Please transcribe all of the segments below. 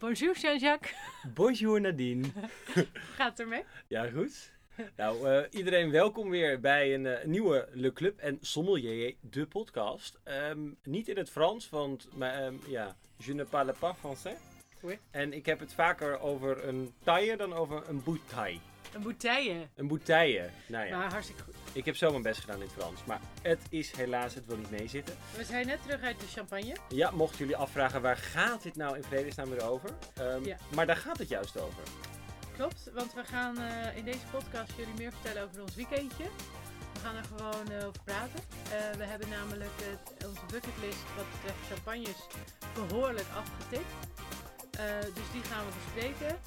Bonjour Jean-Jacques. Bonjour Nadine. Gaat het ermee? Ja, goed. Nou, eh, iedereen welkom weer bij een eh, nieuwe Le Club en Sommelier, de podcast. Ehm, niet in het Frans, want maar, ehm, ja, je ne parle pas français. Oui. En ik heb het vaker over een taille dan over een bouteille. Een bouteille. Een bouteille. Nou ja, Maar hartstikke goed. ik heb zo mijn best gedaan in het Frans. Maar het is helaas, het wil niet meezitten. We zijn net terug uit de champagne. Ja, mochten jullie afvragen waar gaat dit nou in vredesnaam weer over? Ehm, Ja. Maar daar gaat het juist over. Klopt, want we gaan eh, in deze podcast jullie meer vertellen over ons weekendje. We gaan er gewoon eh, over praten. Eh, we hebben namelijk het, onze bucketlist wat betreft champagnes behoorlijk afgetikt. Dus die gaan we bespreken.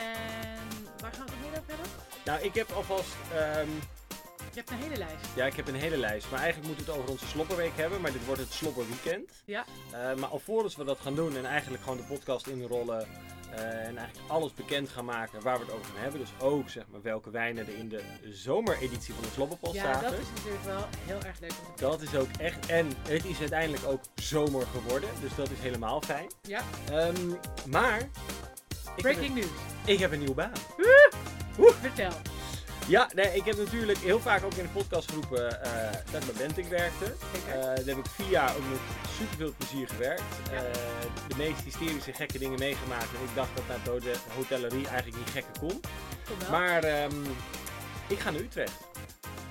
En waar gaan we het nog meer over hebben? Nou, ik heb alvast... ehm, Je hebt een hele lijst. Ja, ik heb een hele lijst. Maar eigenlijk moeten we het over onze slopperweek hebben. Maar dit wordt het slopperweekend. Ja. Eh, maar alvorens we dat gaan doen en eigenlijk gewoon de podcast inrollen. eh, en eigenlijk alles bekend gaan maken waar we het over gaan hebben. Dus ook zeg maar welke wijnen er in de zomereditie van de slopperpot Ja, zaten. dat is natuurlijk wel heel erg leuk om te Dat is ook echt. En het is uiteindelijk ook zomer geworden. Dus dat is helemaal fijn. Ja, Ehm, maar. Breaking news. ik heb een nieuwe baan. Vertel. Ja, nee, ik heb natuurlijk heel vaak ook in de podcastgroepen eh dat Benting werkte. Eh, daar heb ik vier jaar ook met super veel plezier gewerkt. Ja. Eh, de meest hysterische gekke dingen meegemaakt. En ik dacht dat naar de hotellerie eigenlijk niet gekker kon. Maar ehm, ik ga naar Utrecht.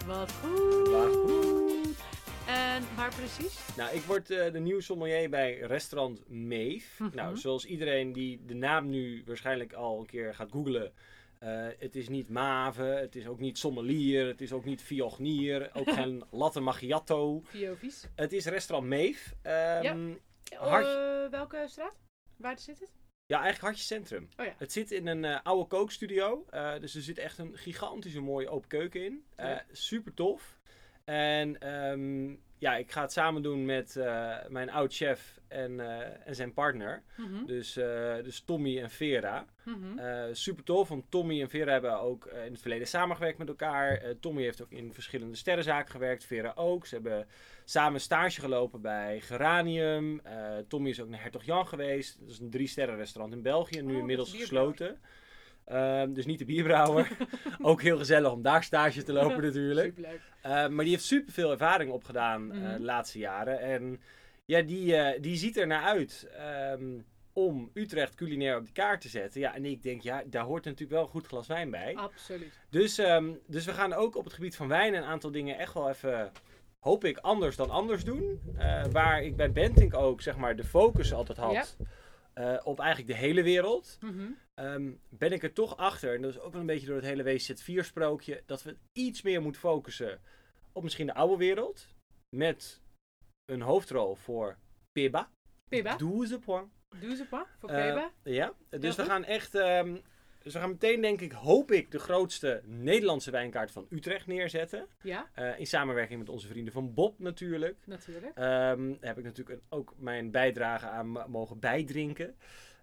Wat goed. Wat goed. En waar precies? Nou, ik word eh, de nieuwe sommelier bij restaurant Meef. Mhm. Nou, zoals iedereen die de naam nu waarschijnlijk al een keer gaat googlen. eh, het is niet Mave, het is ook niet sommelier, het is ook niet Viognier, ook geen latte macchiato. Viovies. Het is restaurant Meef. Ehm, Ja. Hartje- Eh, welke straat? Waar zit het? Ja, eigenlijk Hartje Centrum. Oh ja. Het zit in een oude kookstudio. dus er zit echt een gigantische mooie open keuken in. Super tof. En ehm, ja, ik ga het samen doen met eh, mijn oud-chef en, eh, en zijn partner. Mhm. Dus, eh, dus Tommy en Vera. Mhm. Super tof, want Tommy en Vera hebben ook in het verleden samengewerkt met elkaar. Tommy heeft ook in verschillende sterrenzaken gewerkt, Vera ook. Ze hebben samen stage gelopen bij Geranium. Tommy is ook naar Hertog Jan geweest. Dat is een drie sterren restaurant in België, nu Oh, inmiddels is Ehm, dus niet de bierbrouwer. ook heel gezellig om daar stage te lopen natuurlijk. Superleuk. Uh, maar die heeft super veel ervaring opgedaan Mhm. de laatste jaren. En ja, die, eh, die ziet er naar uit ehm, om Utrecht culinair op de kaart te zetten. Ja, en ik denk, ja, daar hoort natuurlijk wel een goed glas wijn bij. Absoluut. Dus, ehm, dus we gaan ook op het gebied van wijn een aantal dingen echt wel even, hoop ik, anders dan anders doen. Eh, waar ik bij Bentink ook, zeg maar, de focus altijd had eh, op eigenlijk de hele wereld. Mhm. Ehm, ben ik er toch achter, en dat is ook wel een beetje door het hele WZ4 sprookje, dat we iets meer moeten focussen op misschien de oude wereld. Met een hoofdrol voor Peba. Peba. 12 points. Doe ze pa voor Eh, Peba. Ja, dus we goed. gaan echt, ehm, dus we gaan meteen denk ik, hoop ik, de grootste Nederlandse wijnkaart van Utrecht neerzetten. Ja, Eh, in samenwerking met onze vrienden van Bob natuurlijk. natuurlijk. Ehm, heb ik natuurlijk ook mijn bijdrage aan mogen bijdrinken.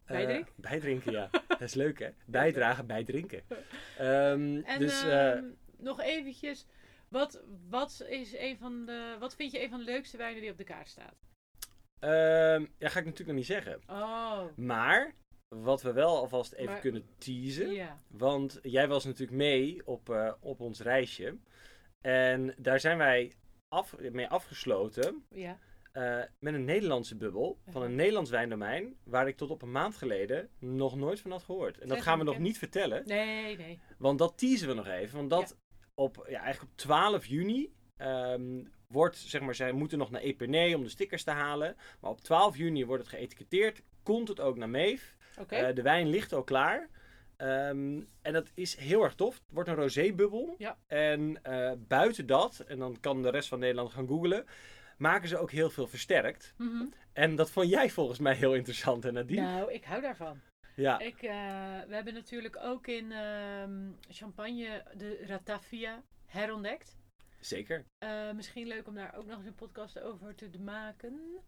Eh, Bijdrinken? bijdrinken, ja. Dat is leuk, hè? Bijdragen, bijdrinken. Ehm, En dus, eh, ehm, nog eventjes. Wat, wat, is een van de, wat vind je een van de leukste wijnen die op de kaart staat? ehm, ja, ga ik natuurlijk nog niet zeggen. Oh, Maar, wat we wel alvast even Maar- kunnen teasen. ja. Want jij was natuurlijk mee op, eh, op ons reisje. En daar zijn wij af, mee afgesloten. Ja. eh, met een Nederlandse bubbel van een. Nederlands wijndomein, waar ik tot op een maand geleden nog nooit van had gehoord. En dat gaan we nog niet vertellen, Nee, nee. want dat teasen we nog even. Want dat op, ja, eigenlijk op 12 juni ehm, wordt, zeg maar, zij moeten nog naar Epernay om de stickers te halen. Maar op 12 juni wordt het geëtiketteerd, komt het ook naar Meef. Eh, de wijn ligt al klaar. Ehm, en dat is heel erg tof. Het wordt een rosé-bubbel. Ja. En eh, buiten dat, en dan kan de rest van Nederland gaan googlen, maken ze ook heel veel versterkt. Mhm. En dat vond jij volgens mij heel interessant, en Nadine? Nou, ik hou daarvan. Ja. Ik, eh, we hebben natuurlijk ook in ehm, Champagne de Ratafia herontdekt. zeker. Misschien leuk om daar ook nog eens een podcast over te maken.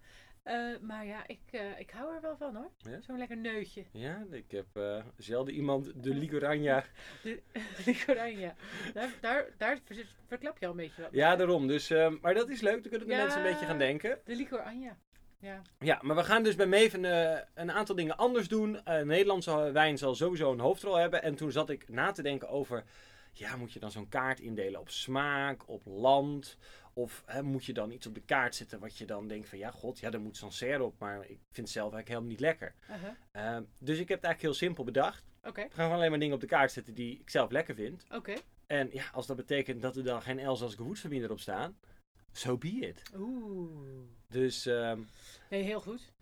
Eh, maar ja, ik, eh, ik hou er wel van hoor. Ja? Zo'n lekker neutje. Ja, ik heb eh, zelden iemand de Ligoranja. De, de Coranja. Daar, daar, daar ver- verklap je al een beetje wat. Ja, daarom. Dus, eh, maar dat is leuk. Dan kunnen de Ja. mensen een beetje gaan denken. De Licor Anja. Ja. Ja, maar we gaan dus bij Maven eh, een aantal dingen anders doen. Nederlandse wijn zal sowieso een hoofdrol hebben. En toen zat ik na te denken over... Ja, moet je dan zo'n kaart indelen op smaak, op land? Of hè, moet je dan iets op de kaart zetten wat je dan denkt van... Ja, god, ja, daar moet Sancerre op. Maar ik vind het zelf eigenlijk helemaal niet lekker. Uh-huh. Eh, dus ik heb het eigenlijk heel simpel bedacht. Oké, We gaan gewoon alleen maar dingen op de kaart zetten die ik zelf lekker vind. oké. En ja, als dat betekent dat er dan geen Elzas Gewurztraminer erop staan... So be it. Oeh. Dus... ehm, Nee, heel goed.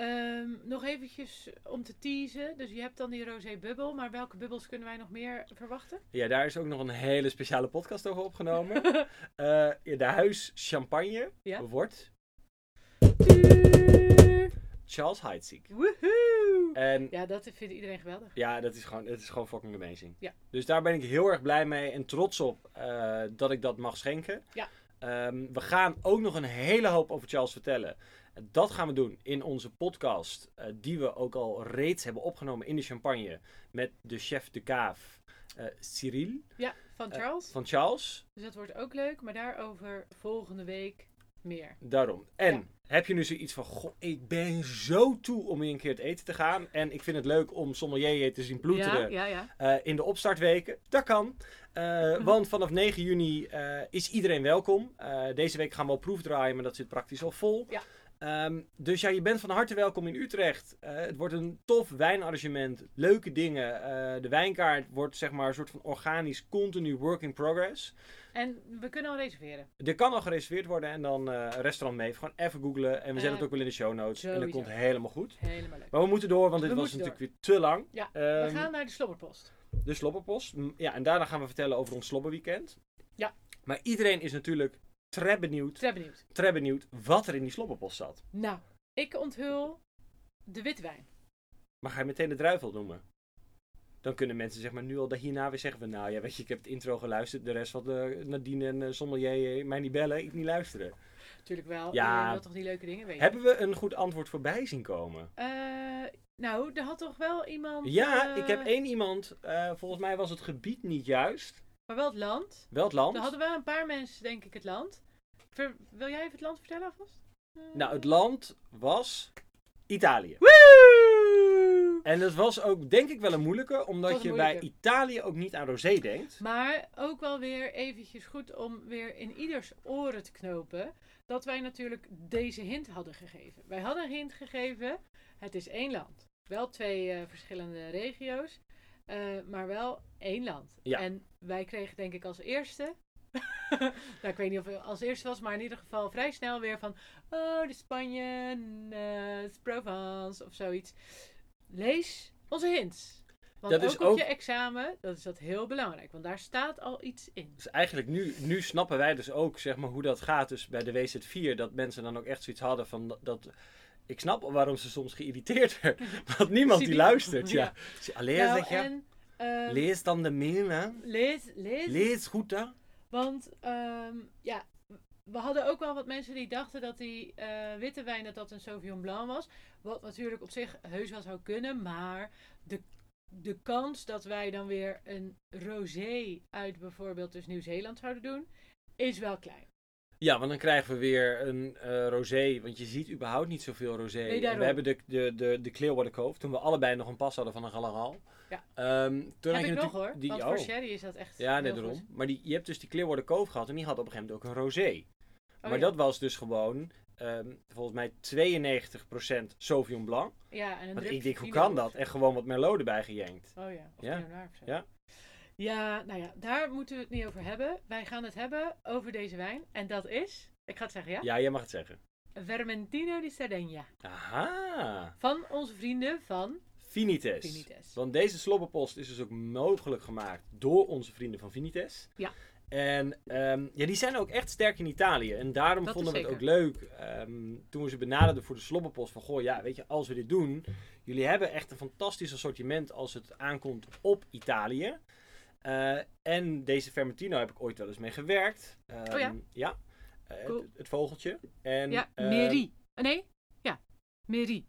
Ehm, nog eventjes om te teasen. Dus je hebt dan die rosé bubbel. Maar welke bubbels kunnen wij nog meer verwachten? Ja, daar is ook nog een hele speciale podcast over opgenomen. Eh, de huis champagne Ja. wordt Charles Heidsieck. Woehoe! En Ja, dat vindt iedereen geweldig. ja, dat is gewoon, het is gewoon fucking amazing. Ja. Dus daar ben ik heel erg blij mee en trots op eh, dat ik dat mag schenken. Ja. Ehm, we gaan ook nog een hele hoop over Charles vertellen. Dat gaan we doen in onze podcast, eh, die we ook al reeds hebben opgenomen in de champagne met de chef de kaaf, eh, Cyril Ja, van Eh, Charles. van Charles. Dus dat wordt ook leuk. Maar daarover volgende week meer. Daarom. En Ja. heb je nu zoiets van, goh, ik ben zo toe om weer een keer het eten te gaan. En ik vind het leuk om sommelier te zien ploeteren Ja, ja, ja. in de opstartweken. Dat kan. Want vanaf 9 juni is iedereen welkom. Deze week gaan we al proefdraaien, maar dat zit praktisch al vol. Ja. Ehm, dus ja, je bent van harte welkom in Utrecht. Eh, het wordt een tof wijnarrangement. Leuke dingen. Eh, de wijnkaart wordt zeg maar een soort van organisch continu work in progress. En we kunnen al reserveren. Er kan al gereserveerd worden en dan eh restaurant mee. Gewoon even googlen. En we zetten het ook wel in de show notes. En dat komt helemaal goed. Helemaal leuk. Maar we moeten door, want dit We was natuurlijk weer te lang. Ja, Ehm, we gaan naar de slobberpost. De slobberpost. Ja, en daarna gaan we vertellen over ons slobberweekend. Ja. Maar iedereen is natuurlijk tre benieuwd, Très benieuwd. tre benieuwd wat er in die slobberpost zat. Nou, ik onthul de witte wijn. Maar ga je meteen de druivel noemen? Dan kunnen mensen zeg maar nu al hierna weer zeggen van... Nou ja, weet je, ik heb het intro geluisterd. De rest van de Nadine en uh, Sommelier eh, mij niet bellen. Ik niet luisteren. Natuurlijk wel. Ja. Iedereen wil toch die leuke dingen weten. Hebben we een goed antwoord voorbij zien komen? Eh, nou, er had toch wel iemand... Ja, eh, ik heb één iemand. eh, volgens mij was het gebied niet juist. Maar wel het land. Wel het land. Er hadden wel een paar mensen, denk ik, het land. Wil jij even het land vertellen alvast? Eh, Nou, het land was Italië. Woe! En dat was ook denk ik wel een moeilijke, omdat een je bij. Italië ook niet aan rosé denkt. Maar ook wel weer eventjes goed om weer in ieders oren te knopen. Dat wij natuurlijk deze hint hadden gegeven. Wij hadden een hint gegeven. Het is één land. Wel twee eh, verschillende regio's. eh, maar wel één land. Ja. En wij kregen denk ik als eerste. nou, ik weet niet of het als eerste was, maar in ieder geval vrij snel weer van. Oh, de Spanje, het is Provence of zoiets. Lees onze hints. Want Dat ook is op ook- je examen, dat is dat heel belangrijk. Want daar staat al iets in. Dus eigenlijk nu, nu snappen wij dus ook zeg maar, hoe dat gaat dus bij de WZ4. Dat mensen dan ook echt zoiets hadden van dat... dat ik snap waarom ze soms geïrriteerd werden. Want niemand die luistert. Ja. ja. Alleen Nou, zeg je, lees dan de mail hè. lees, lees, Lees goed hè. Want ehm, ja, we hadden ook wel wat mensen die dachten dat die eh, witte wijn dat dat een Sauvignon Blanc was. Wat natuurlijk op zich heus wel zou kunnen. Maar de, de kans dat wij dan weer een rosé uit bijvoorbeeld dus Nieuw-Zeeland zouden doen, is wel klein. Ja, want dan krijgen we weer een eh, rosé. Want je ziet überhaupt niet zoveel rosé. Nee, we hebben de, de, de, de Clearwater Cove. Toen we allebei nog een pas hadden van een Galagal. Ja. Ehm, toen Heb ik nog hoor. Die, Want oh. voor sherry is dat echt Ja, nee, heel daarom. goed. Maar die, je hebt dus die Clearwater Cove gehad en die had op een gegeven moment ook een rosé. Oh, maar ja. dat was dus gewoon, ehm, volgens mij 92% Sauvignon Blanc. Ja, en een Want ik denk, hoe kan dat? En gewoon wat Merlot erbij gejenkt. Oh ja, of Ja. Pinot Noir of zo. Ja. Ja, nou ja, daar moeten we het niet over hebben. Wij gaan het hebben over deze wijn. En dat is, ik ga het zeggen ja, Ja, jij mag het zeggen. Vermentino di Sardegna. Aha, Van onze vrienden van Vinites. Vinites. Want deze slobberpost is dus ook mogelijk gemaakt door onze vrienden van Vinites. Ja. En ehm, ja, die zijn ook echt sterk in Italië. En daarom Dat vonden we het ook leuk ehm, toen we ze benaderden voor de slobberpost. Van goh, ja, weet je, als we dit doen. Jullie hebben echt een fantastisch assortiment als het aankomt op Italië. Eh, en deze Fermentino heb ik ooit wel eens mee gewerkt. Ehm, Oh ja? Ja. Eh, Cool. het, het vogeltje. En, ja, Meri. Eh, nee, ja, Meri.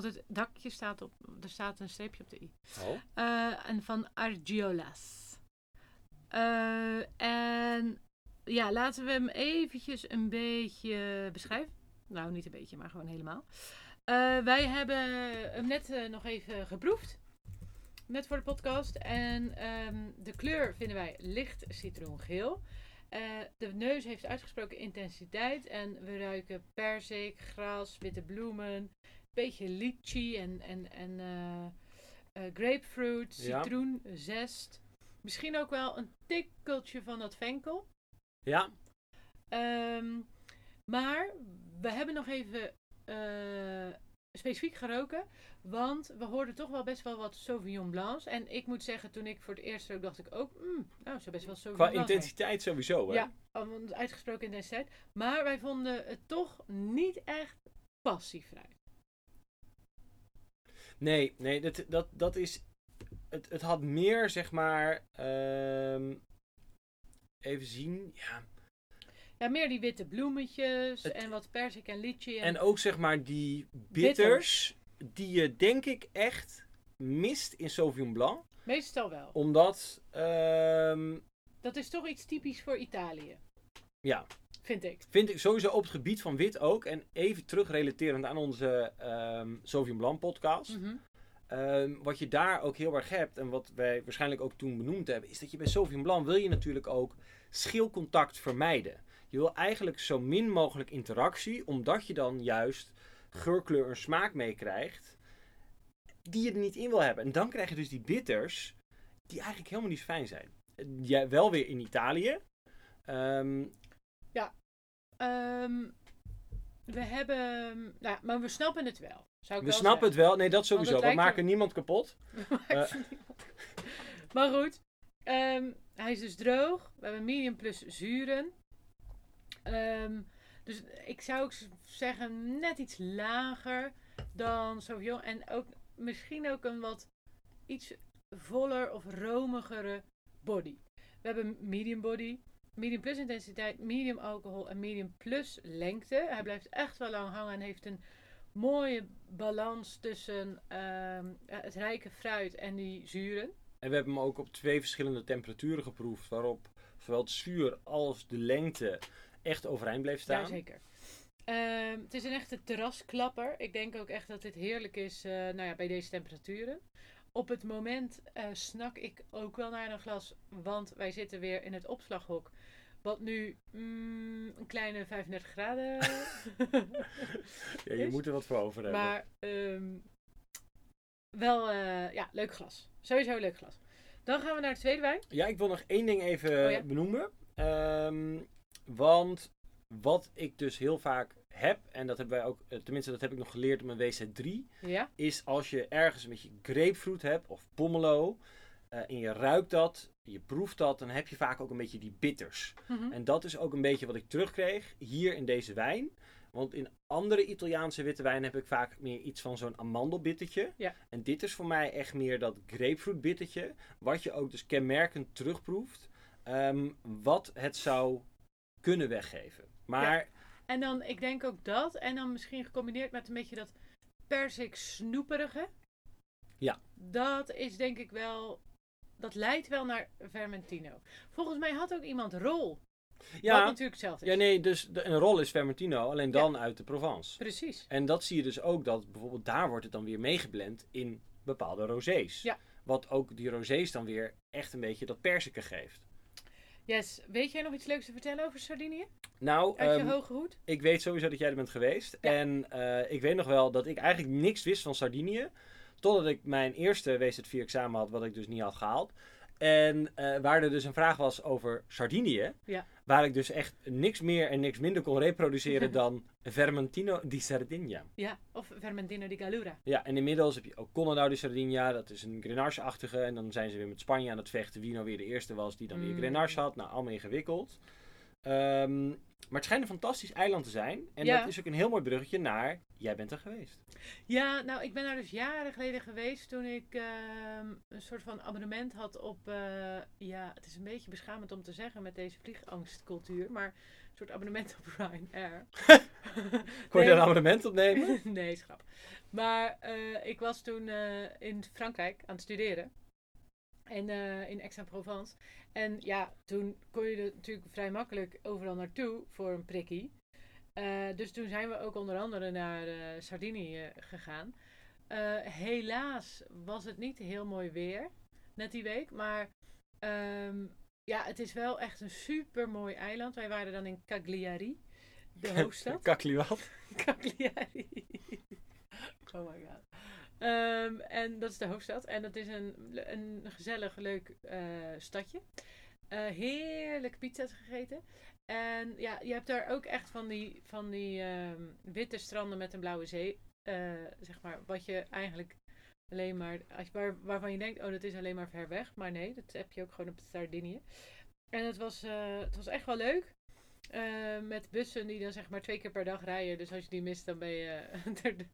Want het dakje staat op, er staat een streepje op de i. oh. Eh, en van Argiolas. Eh, en ja, laten we hem eventjes een beetje beschrijven. Nou, niet een beetje, maar gewoon helemaal. Eh, wij hebben hem net nog even geproefd. Net voor de podcast. En ehm, de kleur vinden wij licht citroengeel. De neus heeft uitgesproken intensiteit. En we ruiken perzik, gras, witte bloemen. Beetje lychee en, en, en eh, eh, grapefruit, Ja. citroen, zest. Misschien ook wel een tikkeltje van dat venkel. Ja, Ehm, maar we hebben nog even eh, specifiek geroken. Want we hoorden toch wel best wel wat Sauvignon Blancs. En ik moet zeggen, toen ik voor het eerst rook, dacht ik ook... Mm, nou, zou best wel Sauvignon qua Blanc zijn. intensiteit sowieso. Hè? Ja, uitgesproken intensiteit. Maar wij vonden het toch niet echt passiefruit. Nee, nee dat, dat, dat is. Het, het had meer, zeg maar. ehm, even zien. Ja. Ja, meer die witte bloemetjes Het- en wat persik en lychee. En, En ook, zeg maar, die bitters. Die je, denk ik, echt mist in Sauvignon Blanc. Meestal wel. Omdat. ehm, Dat is toch iets typisch voor Italië. Ja. Vind ik. vind ik sowieso op het gebied van wit ook. En even terugrelaterend aan onze ehm Sauvignon Blanc podcast. Mhm. Ehm, wat je daar ook heel erg hebt, en wat wij waarschijnlijk ook toen benoemd hebben, is dat je bij Sauvignon Blanc wil je natuurlijk ook schilcontact vermijden. Je wil eigenlijk zo min mogelijk interactie, omdat je dan juist geurkleur en smaak meekrijgt, die je er niet in wil hebben. En dan krijg je dus die bitters, die eigenlijk helemaal niet fijn zijn. Ja, wel weer in Italië. Ehm, Ehm, we hebben... Nou, maar we snappen het wel. Zou ik we wel snappen het wel. Nee, dat sowieso. We maken niemand kapot. Eh. maar goed. ehm, hij is dus droog. We hebben medium plus zuren. Ehm, dus ik zou ook zeggen net iets lager dan Sauvignon. En ook misschien ook een wat iets voller of romigere body. We hebben medium body, medium plus intensiteit, medium alcohol en medium plus lengte. Hij blijft echt wel lang hangen en heeft een mooie balans tussen ehm, het rijke fruit en die zuren. En we hebben hem ook op twee verschillende temperaturen geproefd, waarop zowel het zuur als de lengte echt overeind bleef staan. Jazeker. Ehm het is een echte terrasklapper. Ik denk ook echt dat dit heerlijk is eh, nou ja, bij deze temperaturen. Op het moment eh, snak ik ook wel naar een glas, want wij zitten weer in het opslaghok. Wat nu mm, een kleine 35 graden. Ja, je is. moet er wat voor over hebben. maar ehm, wel, eh, ja, leuk glas. Sowieso leuk glas. Dan gaan we naar de tweede wijn. Ja, ik wil nog één ding even Oh ja? benoemen. Ehm, want wat ik dus heel vaak heb, en dat hebben wij ook, eh, tenminste dat heb ik nog geleerd op mijn WC3, Ja, is als je ergens een beetje grapefruit hebt of pomelo, eh, en je ruikt dat, je proeft dat, dan heb je vaak ook een beetje die bitters. Mhm. En dat is ook een beetje wat ik terugkreeg hier in deze wijn. Want in andere Italiaanse witte wijn heb ik vaak meer iets van zo'n amandelbittertje. Ja. En dit is voor mij echt meer dat grapefruit bittertje. Wat je ook dus kenmerkend terugproeft. ehm, wat het zou kunnen weggeven. Maar En dan, ik denk ook dat. En dan misschien gecombineerd met een beetje dat persik snoeperige. Ja. Dat is denk ik wel... Dat leidt wel naar Vermentino. Volgens mij had ook iemand rol. Wat ja, natuurlijk hetzelfde is. ja, nee, dus de, een rol is Vermentino, alleen dan uit de Provence. Precies. En dat zie je dus ook, dat bijvoorbeeld daar wordt het dan weer meegeblend in bepaalde rosés. Ja. Wat ook die rosés dan weer echt een beetje dat persiken geeft. Yes. Weet jij nog iets leuks te vertellen over Sardinië? Nou, Uit je ehm, hoge hoed? ik weet sowieso dat jij er bent geweest. Ja. En eh, ik weet nog wel dat ik eigenlijk niks wist van Sardinië. Totdat ik mijn eerste WZ4 examen had, wat ik dus niet had gehaald. En eh, waar er dus een vraag was over Sardinië. Ja. Waar ik dus echt niks meer en niks minder kon reproduceren dan Vermentino di Sardegna. Ja. Of Vermentino di Gallura. Ja, en inmiddels heb je ook Colonau di Sardegna. Dat is een Grenache-achtige. En dan zijn ze weer met Spanje aan het vechten. Wie nou weer de eerste was die dan weer Mm. Grenache had. Nou, allemaal ingewikkeld. Ehm, maar het schijnt een fantastisch eiland te zijn. En Ja. dat is ook een heel mooi bruggetje naar... Jij bent er geweest. Ja, nou, ik ben daar dus jaren geleden geweest toen ik ehm, een soort van abonnement had op, eh, ja, het is een beetje beschamend om te zeggen met deze vliegangstcultuur, maar een soort abonnement op Ryanair. Kon je daar een abonnement op nemen? nee, schrap. Maar eh, ik was toen eh, in Frankrijk aan het studeren. En eh, in Aix-en-Provence. En ja, toen kon je er natuurlijk vrij makkelijk overal naartoe voor een prikkie. Eh, dus toen zijn we ook onder andere naar eh, Sardinië gegaan. Helaas was het niet heel mooi weer, net die week. Maar ehm, ja, het is wel echt een super mooi eiland. Wij waren dan in Cagliari, de hoofdstad. Wat? Cagliari. oh my god. Ehm, en dat is de hoofdstad. En dat is een, een gezellig, leuk eh, stadje. Eh heerlijke pizza's gegeten. En ja, je hebt daar ook echt van die, van die ehm, witte stranden met een blauwe zee. eh, zeg maar, wat je eigenlijk alleen maar, als waar, waarvan je denkt, oh dat is alleen maar ver weg. Maar nee, dat heb je ook gewoon op Sardinië. En het was, het was echt wel leuk. Eh, met bussen die dan zeg maar twee keer per dag rijden. Dus als je die mist, dan ben je,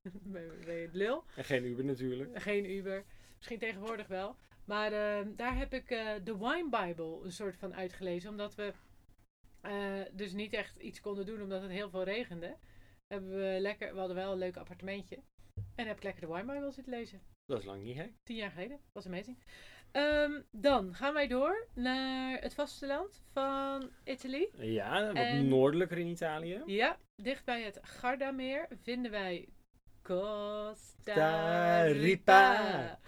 ben je het lul. En geen Uber natuurlijk. Geen Uber. Misschien tegenwoordig wel. Maar eh, daar heb ik eh, de Wine Bible een soort van uitgelezen. Omdat we eh, dus niet echt iets konden doen omdat het heel veel regende. Hebben we, lekker, we hadden wel een leuk appartementje. En heb ik lekker de Wine Bible zitten lezen. Dat is lang niet, hè? Tien jaar geleden. Was amazing. Ehm, dan gaan wij door naar het vasteland van Italië. Ja, wat En- noordelijker in Italië. Ja, dicht bij het Gardameer vinden wij Costa Rica.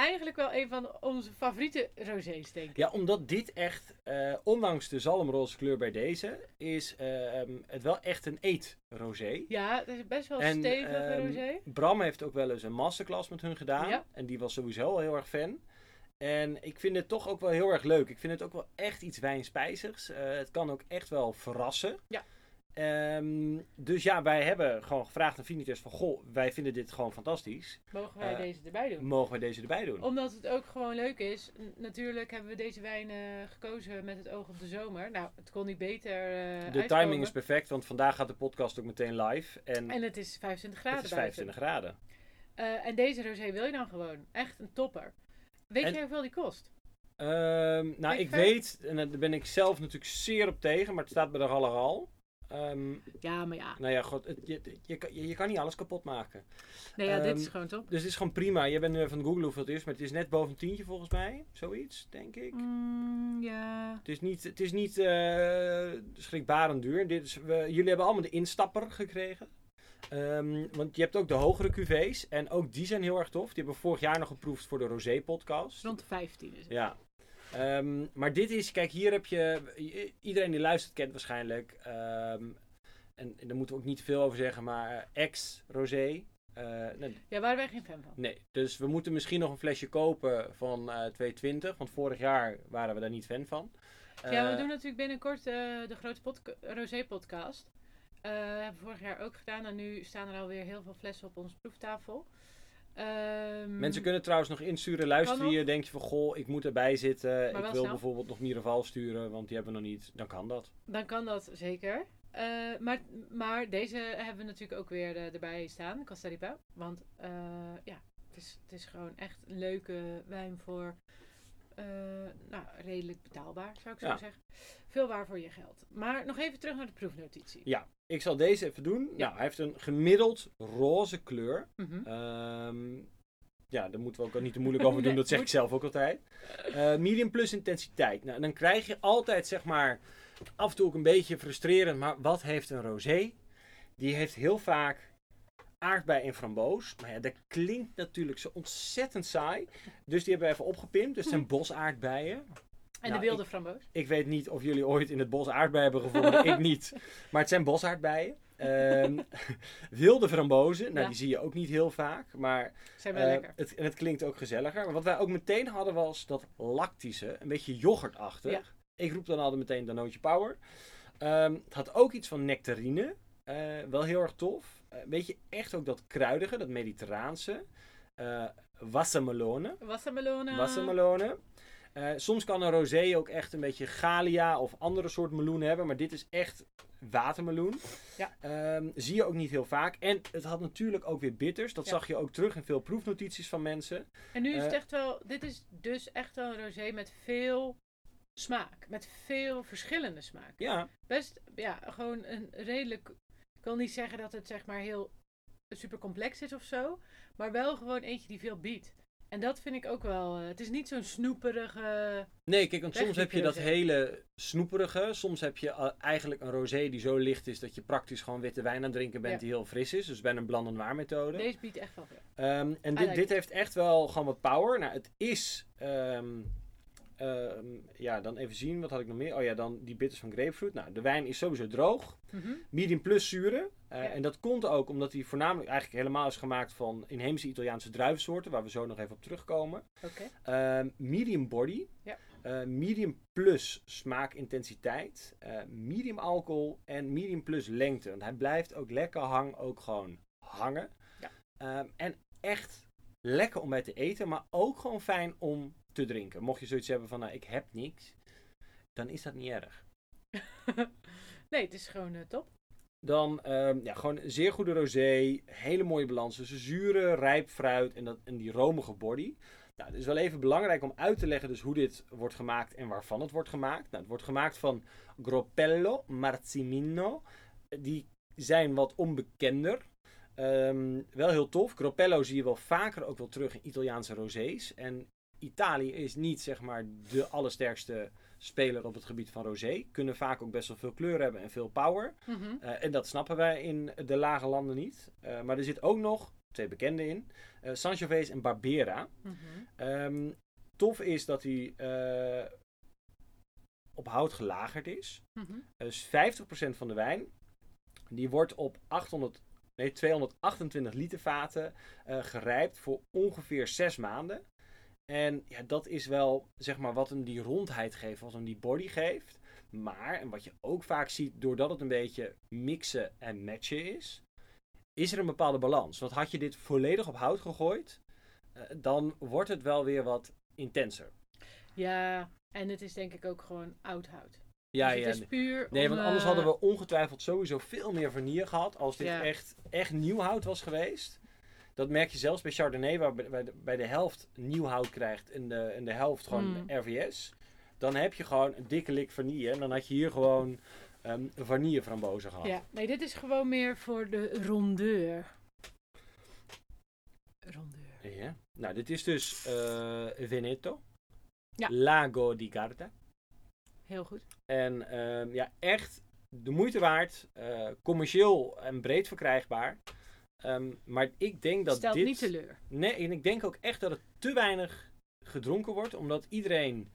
Eigenlijk wel een van onze favoriete rosés, denk ik. Ja, omdat dit echt, eh, ondanks de zalmroze kleur bij deze, is eh, ehm, het wel echt een eet-rosé. Ja, het is best wel En, stevige ehm, rosé. Bram heeft ook wel eens een masterclass met hun gedaan. Ja. En die was sowieso al heel erg fan. En ik vind het toch ook wel heel erg leuk. Ik vind het ook wel echt iets wijnspijzigs. Eh, het kan ook echt wel verrassen. Ja. Ehm, dus ja, wij hebben gewoon gevraagd aan Vinitas van... Goh, wij vinden dit gewoon fantastisch. Mogen wij eh, deze erbij doen? Mogen wij deze erbij doen? Omdat het ook gewoon leuk is. N- natuurlijk hebben we deze wijn eh, gekozen met het oog op de zomer. Nou, het kon niet beter eh de uitkomen. timing is perfect, want vandaag gaat de podcast ook meteen live. En, En het is 25 graden het is buiten. 25 graden. En deze rosé wil je dan gewoon. Echt een topper. Weet En- jij hoeveel die kost? Ehm, nou, Ik weet, en daar ben ik zelf natuurlijk zeer op tegen, maar het staat bij de Galleral. Ehm Ja, maar ja. nou ja, god, het, je, je, kan- je, je kan niet alles kapot maken. Nee, ja, dit Ehm, is gewoon top. Dus het is gewoon prima. Je bent aan het googlen hoeveel het is, maar het is net boven een tientje volgens mij. Zoiets, denk ik. Mm, ja. Het is niet, het is niet eh, schrikbarend duur. Dit is, we, jullie hebben allemaal de instapper gekregen. Ehm, want je hebt ook de hogere QV's. En ook die zijn heel erg tof. Die hebben we vorig jaar nog geproefd voor de Rosé podcast. Rond de 15 is het. Ja. Ehm, maar dit is, kijk, hier heb je. Iedereen die luistert kent waarschijnlijk. ehm, en, en daar moeten we ook niet te veel over zeggen, maar eh, ex-rosé. eh, nee, Ja, waren wij geen fan van. nee, dus we moeten misschien nog een flesje kopen van eh 220. Want vorig jaar waren we daar niet fan van. ja, we doen natuurlijk binnenkort de grote podca- Rosé-podcast. Hebben we vorig jaar ook gedaan. En nu staan er alweer heel veel flessen op onze proeftafel. Ehm, Mensen kunnen trouwens nog insturen. Luister Kan nog. je, denk je van goh, ik moet erbij zitten. Ik wil snel. bijvoorbeeld nog Miraval sturen, want die hebben we nog niet. Dan kan dat. Dan kan dat zeker. Eh, maar, maar deze hebben we natuurlijk ook weer eh, erbij staan, Costa Rica. Want eh, ja, het is, het is gewoon echt een leuke wijn voor eh, nou, redelijk betaalbaar, zou ik zo Ja. zeggen. Veel waar voor je geld. Maar nog even terug naar de proefnotitie. Ja, ik zal deze even doen. Ja. Nou, hij heeft een gemiddeld roze kleur. Mhm. Ehm, ja, daar moeten we ook niet te moeilijk over doen. Nee, dat zeg ik zelf ook altijd. Eh, medium plus intensiteit. Nou, dan krijg je altijd, zeg maar, af en toe ook een beetje frustrerend. Maar wat heeft een rosé? Die heeft heel vaak aardbei en framboos. Maar ja, dat klinkt natuurlijk zo ontzettend saai. Dus die hebben we even opgepimpt. Dus het zijn bosaardbeien. En Nou, de wilde framboos. Ik weet niet of jullie ooit in het bos aardbeien hebben gevonden. ik niet. Maar het zijn bosaardbeien. Ehm, wilde frambozen, nou Ja. die zie je ook niet heel vaak. Maar Zijn wel eh, lekker. het, en het klinkt ook gezelliger. Maar wat wij ook meteen hadden was dat lactische, een beetje yoghurtachtig. Ja. Ik roep dan altijd meteen Danootje Power. Ehm, het had ook iets van nectarine. Eh, wel heel erg tof. Eh, Een beetje echt ook dat kruidige, dat mediterraanse. Eh wassamelone. Wassermelonen. Wassermelonen. Eh, soms kan een rosé ook echt een beetje galia of andere soort meloen hebben. Maar dit is echt watermeloen. Ja. Ehm, zie je ook niet heel vaak. En het had natuurlijk ook weer bitters. Dat Ja. zag je ook terug in veel proefnotities van mensen. En nu is het echt wel, dit is dus echt wel een rosé met veel smaak. Met veel verschillende smaak. Ja, Best, ja, gewoon een redelijk, ik wil niet zeggen dat het zeg maar heel super complex is of zo. Maar wel gewoon eentje die veel biedt. En dat vind ik ook wel. eh, het is niet zo'n snoeperige. Nee, kijk, want soms heb je dat hele snoeperige. Soms heb je eh, eigenlijk een rosé die zo licht is dat je praktisch gewoon witte wijn aan het drinken bent Ja. die heel fris is. Dus bijna een bland en waar methode. Deze biedt echt wel veel. Ehm, en dit, like dit it. heeft echt wel gewoon wat power. Nou, het is... ehm, ja, dan even zien. Wat had ik nog meer? Oh ja, dan die bitters van grapefruit. Nou, de wijn is sowieso droog. Mhm. Medium plus zuren. Eh, Ja. En dat komt ook omdat hij voornamelijk eigenlijk helemaal is gemaakt van inheemse Italiaanse druivensoorten. Waar we zo nog even op terugkomen. Oké. Ehm, medium body. Ja. Eh, medium plus smaakintensiteit. eh medium alcohol en medium plus lengte. Want hij blijft ook lekker hang, ook gewoon hangen. Ja. Ehm, en echt lekker om bij te eten, maar ook gewoon fijn om te drinken. Mocht je zoiets hebben van, nou, ik heb niks, dan is dat niet erg. nee, het is gewoon eh, top. Dan ehm, ja, gewoon een zeer goede rosé. Hele mooie balans tussen zure, rijp fruit en, dat, en die romige body. Nou, het is wel even belangrijk om uit te leggen dus hoe dit wordt gemaakt en waarvan het wordt gemaakt. Nou, het wordt gemaakt van Gropello, Marzimino. Die zijn wat onbekender. Ehm, wel heel tof. Gropello zie je wel vaker ook wel terug in Italiaanse rosés. En Italië is niet zeg maar de allersterkste speler op het gebied van rosé. Kunnen vaak ook best wel veel kleur hebben en veel power. Mhm. Eh, en dat snappen wij in de lage landen niet. Eh, maar er zit ook nog twee bekende in. eh Sangiovese en Barbera. Mhm. Ehm, tof is dat hij op hout gelagerd is. Mhm. Dus 50% van de wijn die wordt op 800, nee, 228 liter vaten eh, gerijpt voor ongeveer 6 maanden. En ja, dat is wel zeg maar wat hem die rondheid geeft, wat hem die body geeft. Maar, en wat je ook vaak ziet, doordat het een beetje mixen en matchen is, is er een bepaalde balans. Want had je dit volledig op hout gegooid, eh, dan wordt het wel weer wat intenser. Ja, en het is denk ik ook gewoon oud hout. Ja, dus ja. het is puur Nee, om, want anders eh, hadden we ongetwijfeld sowieso veel meer vanille gehad als dit Ja. echt, echt nieuw hout was geweest. Dat merk je zelfs bij Chardonnay, waar bij de, bij de helft nieuw hout krijgt en de, en de helft gewoon Mm. RVS. Dan heb je gewoon een dikke lik vanille en dan had je hier gewoon ehm vanille frambozen gehad. Ja, nee, dit is gewoon meer voor de rondeur. Rondeur. Ja. Nou, dit is dus eh, Veneto. Ja. Lago di Garda. Heel goed. En ehm, ja, echt de moeite waard. eh, commercieel en breed verkrijgbaar. Ehm, maar ik denk dat Stelt dit... niet teleur. Nee, en ik denk ook echt dat het te weinig gedronken wordt. Omdat iedereen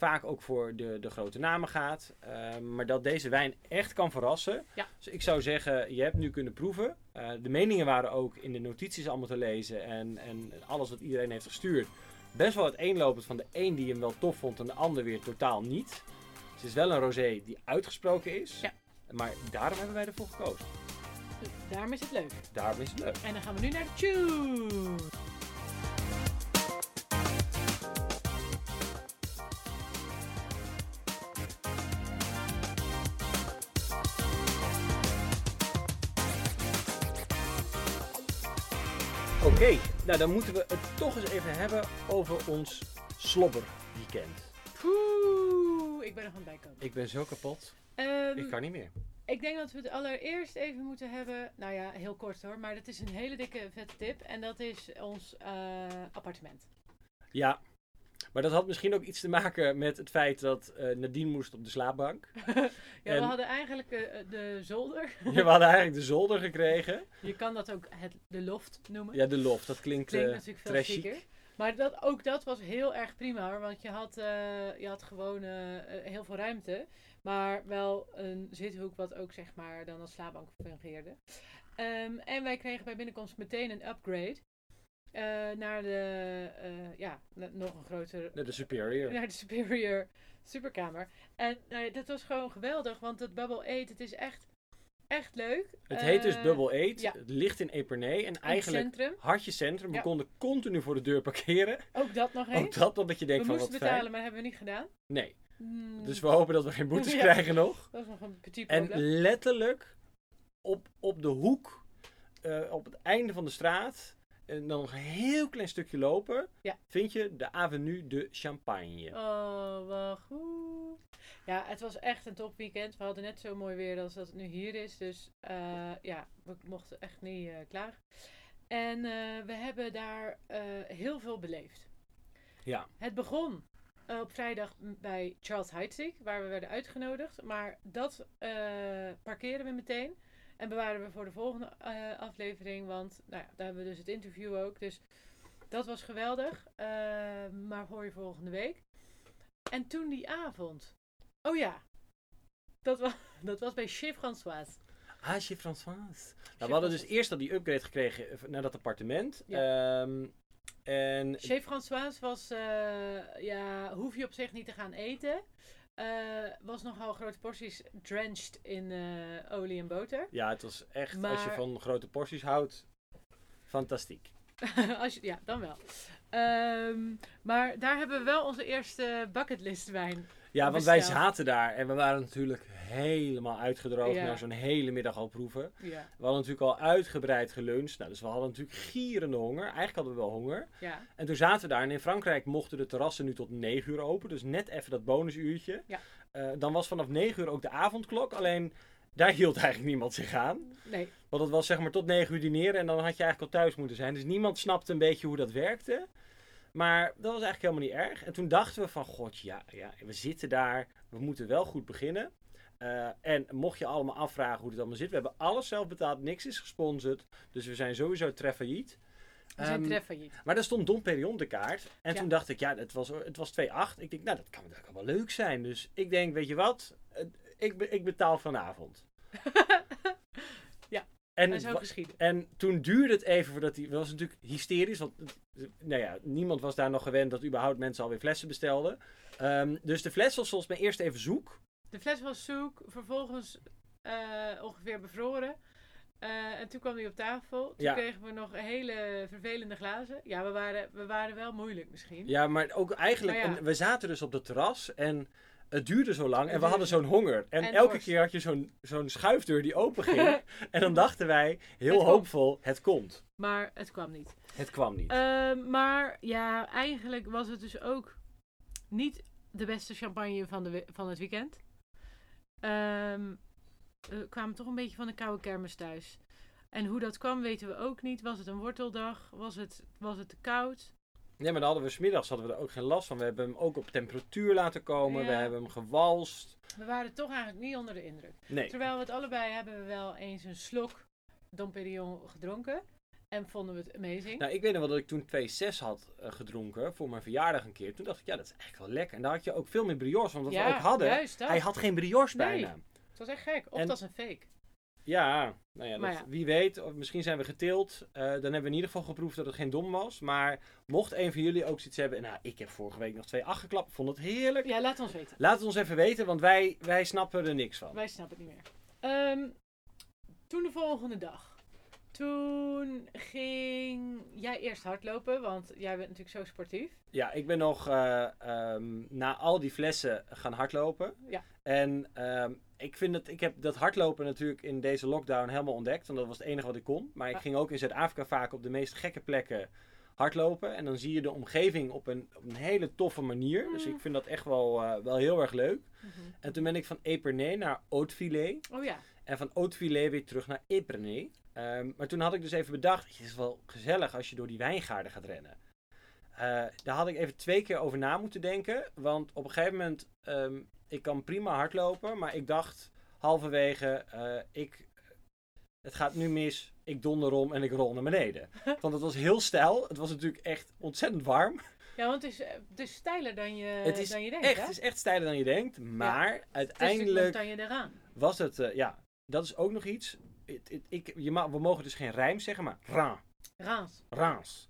vaak ook voor de, de grote namen gaat. Ehm, maar dat deze wijn echt kan verrassen. Ja. Dus ik zou zeggen, je hebt nu kunnen proeven. Eh, de meningen waren ook in de notities allemaal te lezen. En, en alles wat iedereen heeft gestuurd. Best wel uiteenlopend van de een die hem wel tof vond en de ander weer totaal niet. Het is wel een rosé die uitgesproken is. Ja. Maar daarom hebben wij ervoor gekozen. Daarom is het leuk. Daarom is het leuk. En dan gaan we nu naar de tune. Oké, nou dan moeten we het toch eens even hebben over ons slobberweekend. Poeh, ik ben aan het bijkomen. Ik ben zo kapot. Ehm, Ik kan niet meer. Ik denk dat we het allereerst even moeten hebben. Nou ja, heel kort hoor. Maar dat is een hele dikke vette tip. En dat is ons eh, appartement. Ja, maar dat had misschien ook iets te maken met het feit dat eh, Nadine moest op de slaapbank. Ja, En- we hadden eigenlijk eh, de zolder. Ja, we hadden eigenlijk de zolder gekregen. Je kan dat ook het, de loft noemen. Ja, de loft. Dat klinkt, Klinkt natuurlijk veel chiquer. Maar dat, ook dat was heel erg prima hoor. Want je had, je had gewoon heel veel ruimte. Maar wel een zithoek wat ook zeg maar dan als slaapbank fungeerde. Ehm, en wij kregen bij binnenkomst meteen een upgrade. eh, naar de, eh, ja, nog een grotere, De, de superior. naar de superior superkamer. En nou dat was gewoon geweldig, want het Bubble 8, het is echt, echt leuk. Het heet dus Eh, Bubble 8. ja. Het ligt in Epernay. En eigenlijk centrum. hartje centrum. We Ja. konden continu voor de deur parkeren. Ook dat nog eens. Ook dat, omdat je we denkt van moesten wat betalen, fijn. maar dat hebben we niet gedaan. Nee, Hmm, dus we hopen dat we geen boetes Ja. krijgen nog. Dat is nog een petit En letterlijk op, op de hoek, eh, op het einde van de straat, en dan nog een heel klein stukje lopen, Ja. vind je de Avenue de Champagne. Oh, wat goed. Ja, het was echt een topweekend. We hadden net zo mooi weer als dat het nu hier is. Dus eh, ja, we mochten echt niet eh, klagen. En we hebben daar heel veel beleefd. Ja. Het begon op vrijdag bij Charles Heidsieck, waar we werden uitgenodigd. Maar dat eh parkeren we meteen. En bewaren we voor de volgende eh, aflevering. Want nou ja, daar hebben we dus het interview ook. Dus dat was geweldig. Eh, maar hoor je volgende week. En toen die avond. Oh ja. Dat was, dat was bij Chez Françoise. Ah, chez François. Nou, we hadden dus eerst al die upgrade gekregen eh, naar dat appartement. Ehm, en Chez Françoise was, eh, ja, hoef je op zich niet te gaan eten. Eh, was nogal grote porties drenched in eh, olie en boter. ja, het was echt, als je van grote porties houdt, fantastiek. Als je, ja, dan wel. Ehm, maar daar hebben we wel onze eerste bucketlist wijn. Ja, want wij zaten daar en we waren natuurlijk helemaal uitgedroogd Ja. na zo'n hele middag al proeven. Ja, We hadden natuurlijk al uitgebreid geluncht, nou, dus we hadden natuurlijk gierende honger. Eigenlijk hadden we wel honger. ja, En toen zaten we daar en in Frankrijk mochten de terrassen nu tot 9 uur open, dus net even dat bonusuurtje. Ja. Eh, dan was vanaf 9 uur ook de avondklok, alleen daar hield eigenlijk niemand zich aan. nee. Want het was zeg maar tot 9 uur dineren en dan had je eigenlijk al thuis moeten zijn. Dus niemand snapte een beetje hoe dat werkte. Maar dat was eigenlijk helemaal niet erg. En toen dachten we van, god ja, ja we zitten daar, we moeten wel goed beginnen. Eh, en mocht je allemaal afvragen hoe het allemaal zit, we hebben alles zelf betaald, niks is gesponsord. Dus we zijn sowieso treffailliet. We zijn Ehm, treffailliet. maar daar stond Dom Perignon de kaart. En Ja. toen dacht ik, ja, het was, het was 2,8. Ik denk, nou, dat kan, dat kan wel leuk zijn. Dus ik denk, weet je wat? Ik, ik betaal vanavond. Ja, En, En zo en toen duurde het even voordat hij... Was natuurlijk hysterisch. Want nou ja, niemand was daar nog gewend dat überhaupt mensen alweer flessen bestelden. Ehm, dus de fles was volgens mij eerst even zoek. De fles was zoek, vervolgens eh, ongeveer bevroren. Eh, en toen kwam die op tafel. Toen Ja. kregen we nog hele vervelende glazen. Ja, we waren, we waren wel moeilijk misschien. Ja, maar ook eigenlijk... Maar ja. en we zaten dus op het terras en... Het duurde zo lang en we hadden zo- zo'n honger. En, En elke keer had je zo'n zo'n schuifdeur die open ging. en dan dachten wij, heel Het komt. hoopvol, het komt. Maar het kwam niet. Het kwam niet. Ehm, maar ja, eigenlijk was het dus ook niet de beste champagne van, de, van het weekend. Ehm, we kwamen toch een beetje van de koude kermis thuis. En hoe dat kwam weten we ook niet. Was het een worteldag? Was het, was het te koud? Nee, maar dan hadden we smiddags hadden we er ook geen last van. We hebben hem ook op temperatuur laten komen. We Ja. hebben hem gewalst. We waren toch eigenlijk niet onder de indruk. Nee. Terwijl we het allebei hebben we wel eens een slok Dom Perignon gedronken. En vonden we het amazing. Nou, ik weet nog wel dat ik toen 2,6 had eh, gedronken voor mijn verjaardag een keer. Toen dacht ik, ja, dat is eigenlijk wel lekker. En daar had je ook veel meer brioche, want wat ja, we ook hadden, juist hij had geen brioche Nee. bijna. Het was echt gek. Of En- dat is een fake. Ja, nou ja, dat- ja. wie weet, of misschien zijn we geteeld. Eh, dan hebben we in ieder geval geproefd dat het geen dom was. Maar mocht een van jullie ook zoiets hebben, nou, ik heb vorige week nog 2,8 geklapt, ik vond het heerlijk. Ja, laat ons weten. Laat het ons even weten, want wij, wij snappen er niks van. Wij snappen het niet meer. Ehm, toen de volgende dag. Toen ging jij eerst hardlopen, want jij bent natuurlijk zo sportief. Ja, ik ben nog eh, ehm, na al die flessen gaan hardlopen. Ja. En ehm, ik vind dat ik heb dat hardlopen natuurlijk in deze lockdown helemaal ontdekt. Want dat was het enige wat ik kon. Maar ik ging ook in Zuid-Afrika vaak op de meest gekke plekken hardlopen. En dan zie je de omgeving op een, op een hele toffe manier. Dus Mm. ik vind dat echt wel, eh, wel heel erg leuk. En toen ben ik van Epernay naar Haute-Filet. Oh ja. En van Haute-Filet weer terug naar Epernay. Ehm, maar toen had ik dus even bedacht, het is wel gezellig als je door die wijngaarden gaat rennen. Eh, daar had ik even twee keer over na moeten denken. Want op een gegeven moment, ehm, ik kan prima hardlopen. Maar ik dacht halverwege, eh, ik, het gaat nu mis. Ik donder om en ik rol naar beneden. Want het was heel stijl. Het was natuurlijk echt ontzettend warm. Ja, want het is, is steiler dan je, het is dan je denkt, echt, hè? het is echt steiler dan je denkt. Maar Het is uiteindelijk natuurlijk montagne eraan. was het, ja, dat is ook nog iets. Het- het- ik, je we mogen dus geen rijm zeggen, maar ra, Raans. raans.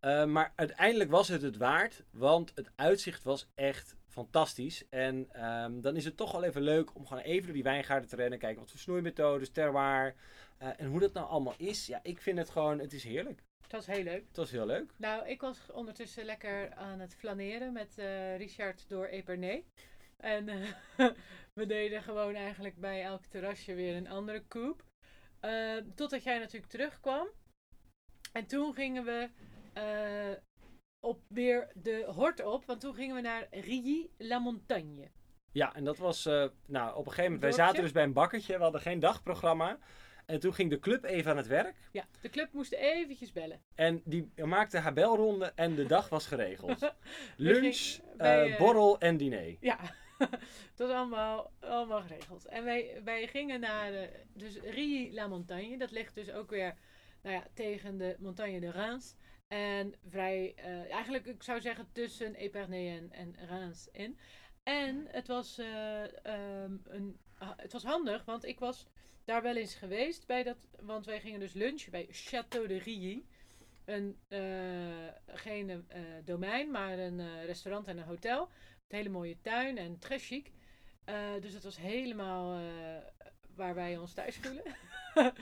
Eh, maar uiteindelijk was het het waard, want het uitzicht was echt fantastisch. En ehm, dan is het toch wel even leuk om gewoon even door die wijngaarden te rennen. Kijken wat voor snoeimethodes, terroir. eh, en hoe dat nou allemaal is. Ja, ik vind het gewoon, het is heerlijk. Dat was heel leuk. Het was heel leuk. Nou, ik was ondertussen lekker aan het flaneren met eh, Richard door Epernay. En we deden gewoon eigenlijk bij elk terrasje weer een andere koep. Eh, totdat jij natuurlijk terugkwam. En toen gingen we eh, op weer de hort op. Want toen gingen we naar Rilly-la-Montagne. Ja, en dat was, eh, nou, op een gegeven moment, wij zaten dus bij een bakkertje. We hadden geen dagprogramma. En toen ging de club even aan het werk. Ja, de club moest eventjes bellen. En die maakte haar belronde en de dag was geregeld. Lunch, bij, eh, borrel en diner. Ja, het was allemaal, allemaal geregeld. En wij, wij gingen naar de, dus Rilly-la-Montagne. Dat ligt dus ook weer nou ja, tegen de Montagne de Reims. En vrij, eh, eigenlijk ik zou zeggen tussen Epernay en, en Reims in. En het was, eh, ehm, een, ah, het was handig, want ik was daar wel eens geweest. Bij dat, want wij gingen dus lunchen bij Château de Rilly. Een, eh, geen domein, maar een restaurant en een hotel. Een hele mooie tuin en très chic. Eh, dus het was helemaal eh, waar wij ons thuis voelen.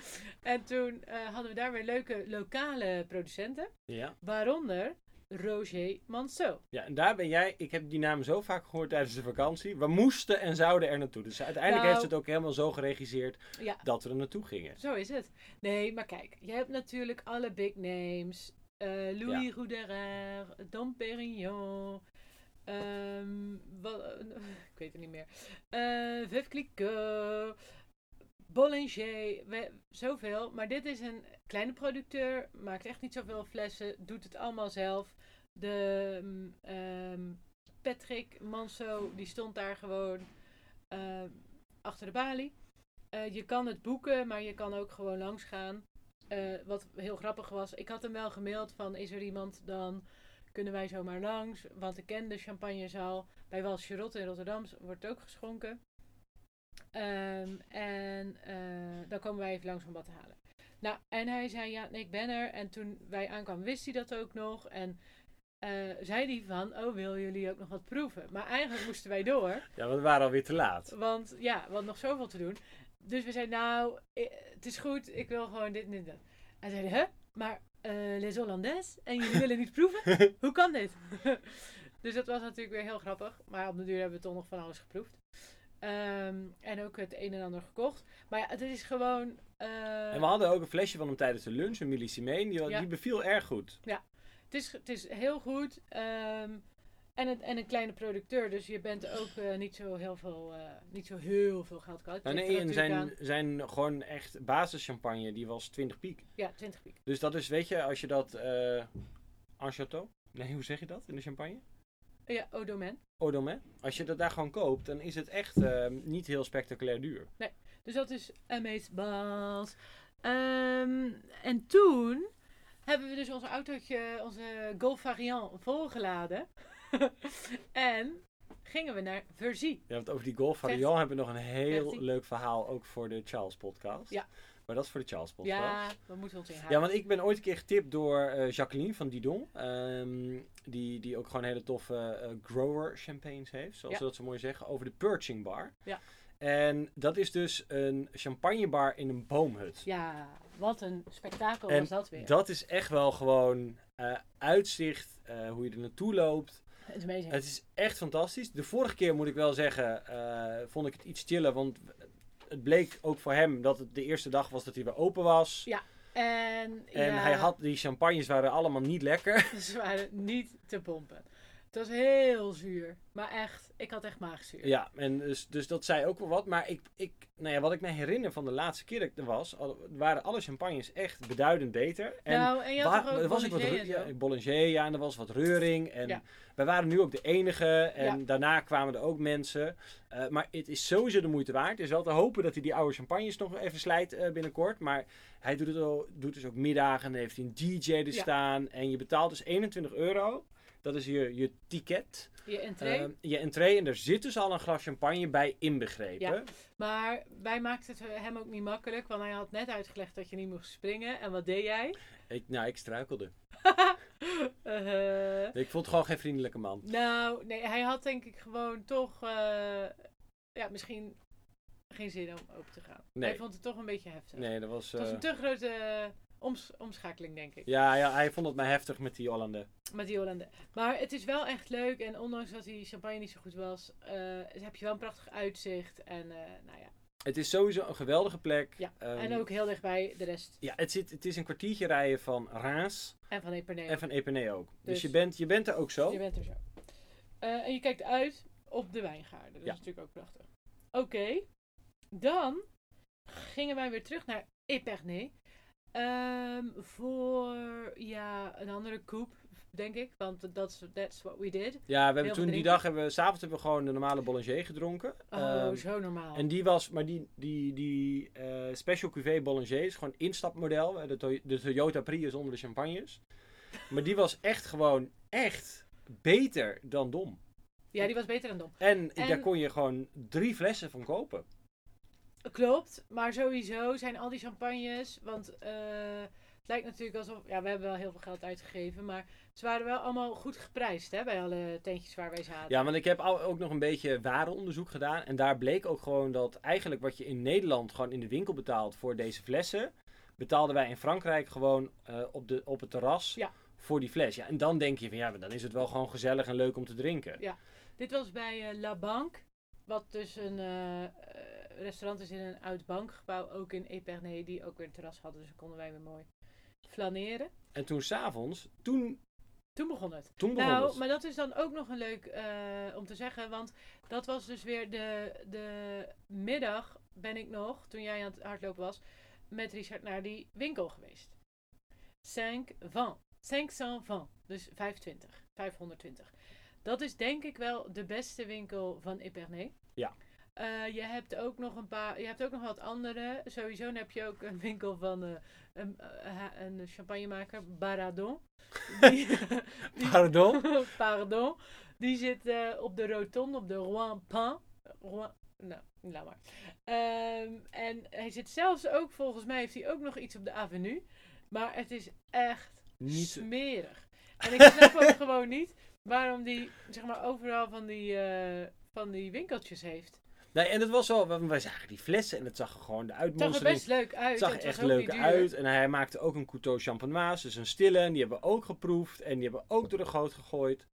en toen eh, hadden we daar weer leuke lokale producenten. Ja. Waaronder Roger Manceau. ja, en daar ben jij, ik heb die naam zo vaak gehoord tijdens de vakantie. We moesten en zouden er naartoe. Dus uiteindelijk Nou- heeft het ook helemaal zo geregisseerd Ja, dat we er naartoe gingen. zo is het. Nee, maar kijk, je hebt natuurlijk alle big names. Louis Ja. Roederer, Dom Perignon. Ehm, wat, ik weet het niet meer. Eh Veuve. Bollinger. Zoveel. Maar dit is een kleine producteur. Maakt echt niet zoveel flessen. Doet het allemaal zelf. De mm, ehm, Patrick Manso, die stond daar gewoon eh, achter de balie. Eh, je kan het boeken, maar je kan ook gewoon langs gaan. Eh, wat heel grappig was, ik had hem wel gemaild van is er iemand, dan kunnen wij zomaar langs. Want ik ken de champagnezaal. Bij Wals Charlotte in Rotterdam wordt ook geschonken. Ehm, en eh, dan komen wij even langs om wat te halen. Nou, en hij zei ja, nee, ik ben er. En toen wij aankwamen wist hij dat ook nog. En eh, zei hij van, oh, willen jullie ook nog wat proeven? Maar eigenlijk moesten wij door. Ja, want we waren alweer te laat. Want ja, we hadden nog zoveel te doen. Dus we zeiden, nou, eh, het is goed, ik wil gewoon dit en dit. en. Hij zei, hè? Maar eh les Hollandais? En jullie willen niet proeven? Hoe kan dit? dus dat was natuurlijk weer heel grappig. Maar op de duur hebben we toch nog van alles geproefd. Ehm, en ook het een en ander gekocht. Maar ja, het is gewoon... eh, En we hadden ook een flesje van hem tijdens de lunch, een millissimeen. Die, Ja. die beviel erg goed. Het is, het is heel goed. ehm, en, het, en een kleine producteur. Dus je bent ook eh, niet, zo heel veel, eh, niet zo heel veel geld kwijt. Nou, nee, en zijn, zijn gewoon echt basischampagne, die was 20 piek. Ja, 20 piek. Dus dat is, weet je, als je dat... en château? Nee, hoe zeg je dat in de champagne? Ja. Eau Domaine. Als je dat daar gewoon koopt, dan is het echt niet heel spectaculair duur. Dus dat is Amazeballs. Ehm en toen hebben we dus ons autootje, onze Golf Variant, volgeladen. en gingen we naar Verzy. Ja, want over die Golf Variant hebben we nog een heel leuk verhaal, ook voor de Charles podcast. Ja. Maar dat is voor de Charles podcast. Ja, we moeten ons inhouden. Ja, want ik ben ooit een keer getipt door eh, Jacqueline van Didon. ehm, die, die ook gewoon hele toffe eh, grower champagnes heeft, zoals Ja. ze dat zo mooi zeggen, over de Perching Bar. Ja. En dat is dus een champagnebar in een boomhut. Ja, wat een spektakel En was dat weer. Dat is echt wel gewoon eh, uitzicht, hoe je er naartoe loopt. Het is amazing. Het is echt fantastisch. De vorige keer moet ik wel zeggen, eh, vond ik het iets chiller, want het bleek ook voor hem dat het de eerste dag was dat hij weer open was. Ja, En, En ja, hij had, die champagnes waren allemaal niet lekker. Ze waren niet te pompen. Het was heel zuur. Maar echt, ik had echt maagzuur. Ja, en dus, dus dat zei ook wel wat. Maar ik, ik, nou ja, wat ik me herinner van de laatste keer dat ik er was, al- waren alle champagnes echt beduidend beter. En nou, en je had waar- er was ook wat ja, Bollinger, ja, en er was wat reuring. En Ja. wij waren nu ook de enige. En Ja. daarna kwamen er ook mensen. Eh, maar het is sowieso de moeite waard. Het is wel te hopen dat hij die oude champagnes nog even slijt eh, binnenkort. Maar hij doet, het al, doet dus ook middagen. En heeft hij een DJ er staan. En je betaalt dus 21 euro. Dat is je, je ticket. Je entree. Ehm, je entree. En er zit dus al een glas champagne bij inbegrepen. Ja. maar wij maakten het hem ook niet makkelijk. Want hij had net uitgelegd dat je niet mocht springen. En wat deed jij? Ik, nou, ik struikelde. Eh, Ik vond het gewoon geen vriendelijke man. nou, nee, hij had denk ik gewoon toch... eh, ja, misschien geen zin om open te gaan. Nee. Hij vond het toch een beetje heftig. Nee, dat was... Het was eh, een te grote eh, oms- omschakeling, denk ik. ja, ja, hij vond het maar heftig met die Hollanden. Met die Hollanden. Maar het is wel echt leuk. En ondanks dat die champagne niet zo goed was, eh, heb je wel een prachtig uitzicht. En, eh, nou ja. Het is sowieso een geweldige plek. Ja, Ehm, en ook heel dichtbij de rest. Ja, het, zit, het is een kwartiertje rijden van Reims En van Epernay. en van Epernay ook. Dus, Dus- je, bent, je bent er ook zo. Je bent er zo. Eh, en je kijkt uit op de wijngaarden. Dat Ja. is natuurlijk ook prachtig. Oké. Dan gingen wij weer terug naar Épernay. Ehm, voor ja, een andere coupe, denk ik. Want that's, that's what we did. Ja, we hebben Heel toen die dag, hebben we, s'avonds hebben we gewoon de normale Bollinger gedronken. Oh, Ehm, zo normaal. En die was, maar die, die, die eh, Special Cuvée Bollinger is gewoon instapmodel. Eh, De, de Toyota Prius onder de champagnes. Maar die was echt gewoon, echt beter dan Dom. Ja, die was beter dan Dom. En, En- daar kon je gewoon drie flessen van kopen. Klopt, maar sowieso zijn al die champagnes, want eh, het lijkt natuurlijk alsof, ja, we hebben wel heel veel geld uitgegeven, maar ze waren wel allemaal goed geprijsd, hè, bij alle tentjes waar wij zaten. Ja, want ik heb ook nog een beetje warenonderzoek gedaan. En daar bleek ook gewoon dat eigenlijk wat je in Nederland gewoon in de winkel betaalt voor deze flessen, betaalden wij in Frankrijk gewoon eh, op, de, op het terras Ja. voor die fles. Ja, en dan denk je van ja, dan is het wel gewoon gezellig en leuk om te drinken. Ja. Dit was bij eh, La Banque, wat dus een restaurant is in een oud bankgebouw, ook in Épernay, die ook weer een terras hadden, dus konden wij weer mooi flaneren. En toen s'avonds, toen, Toen begon het. toen begon Nou, het. maar dat is dan ook nog een leuk eh, om te zeggen. Want dat was dus weer de, de middag ben ik nog, toen jij aan het hardlopen was, met Richard naar die winkel geweest. 5 van. 520. Dus 25. 520. Dat is denk ik wel de beste winkel van Epernay. Ja. Eh, je hebt ook nog een paar, je hebt ook nog wat andere. Sowieso heb je ook een winkel van eh, een, eh, een champagnemaker, Baradon. Die, Pardon? Pardon. Die zit op de rotonde, op de Rouen Pain. Rouen, nou, laat maar. Ehm, en hij zit zelfs ook, volgens mij heeft hij ook nog iets op de avenue. Maar het is echt Niet. smerig. En ik snap ook gewoon niet waarom die, zeg maar, overal van die, van die winkeltjes heeft. Nee, en het was wel, wij zagen die flessen en het zag er gewoon de Het zag er uitmonstering. best leuk uit. Het zag er echt leuk uit. En hij maakte ook een couteau champenoise, dus een stille. En die hebben we ook geproefd. En die hebben we ook door de goot gegooid.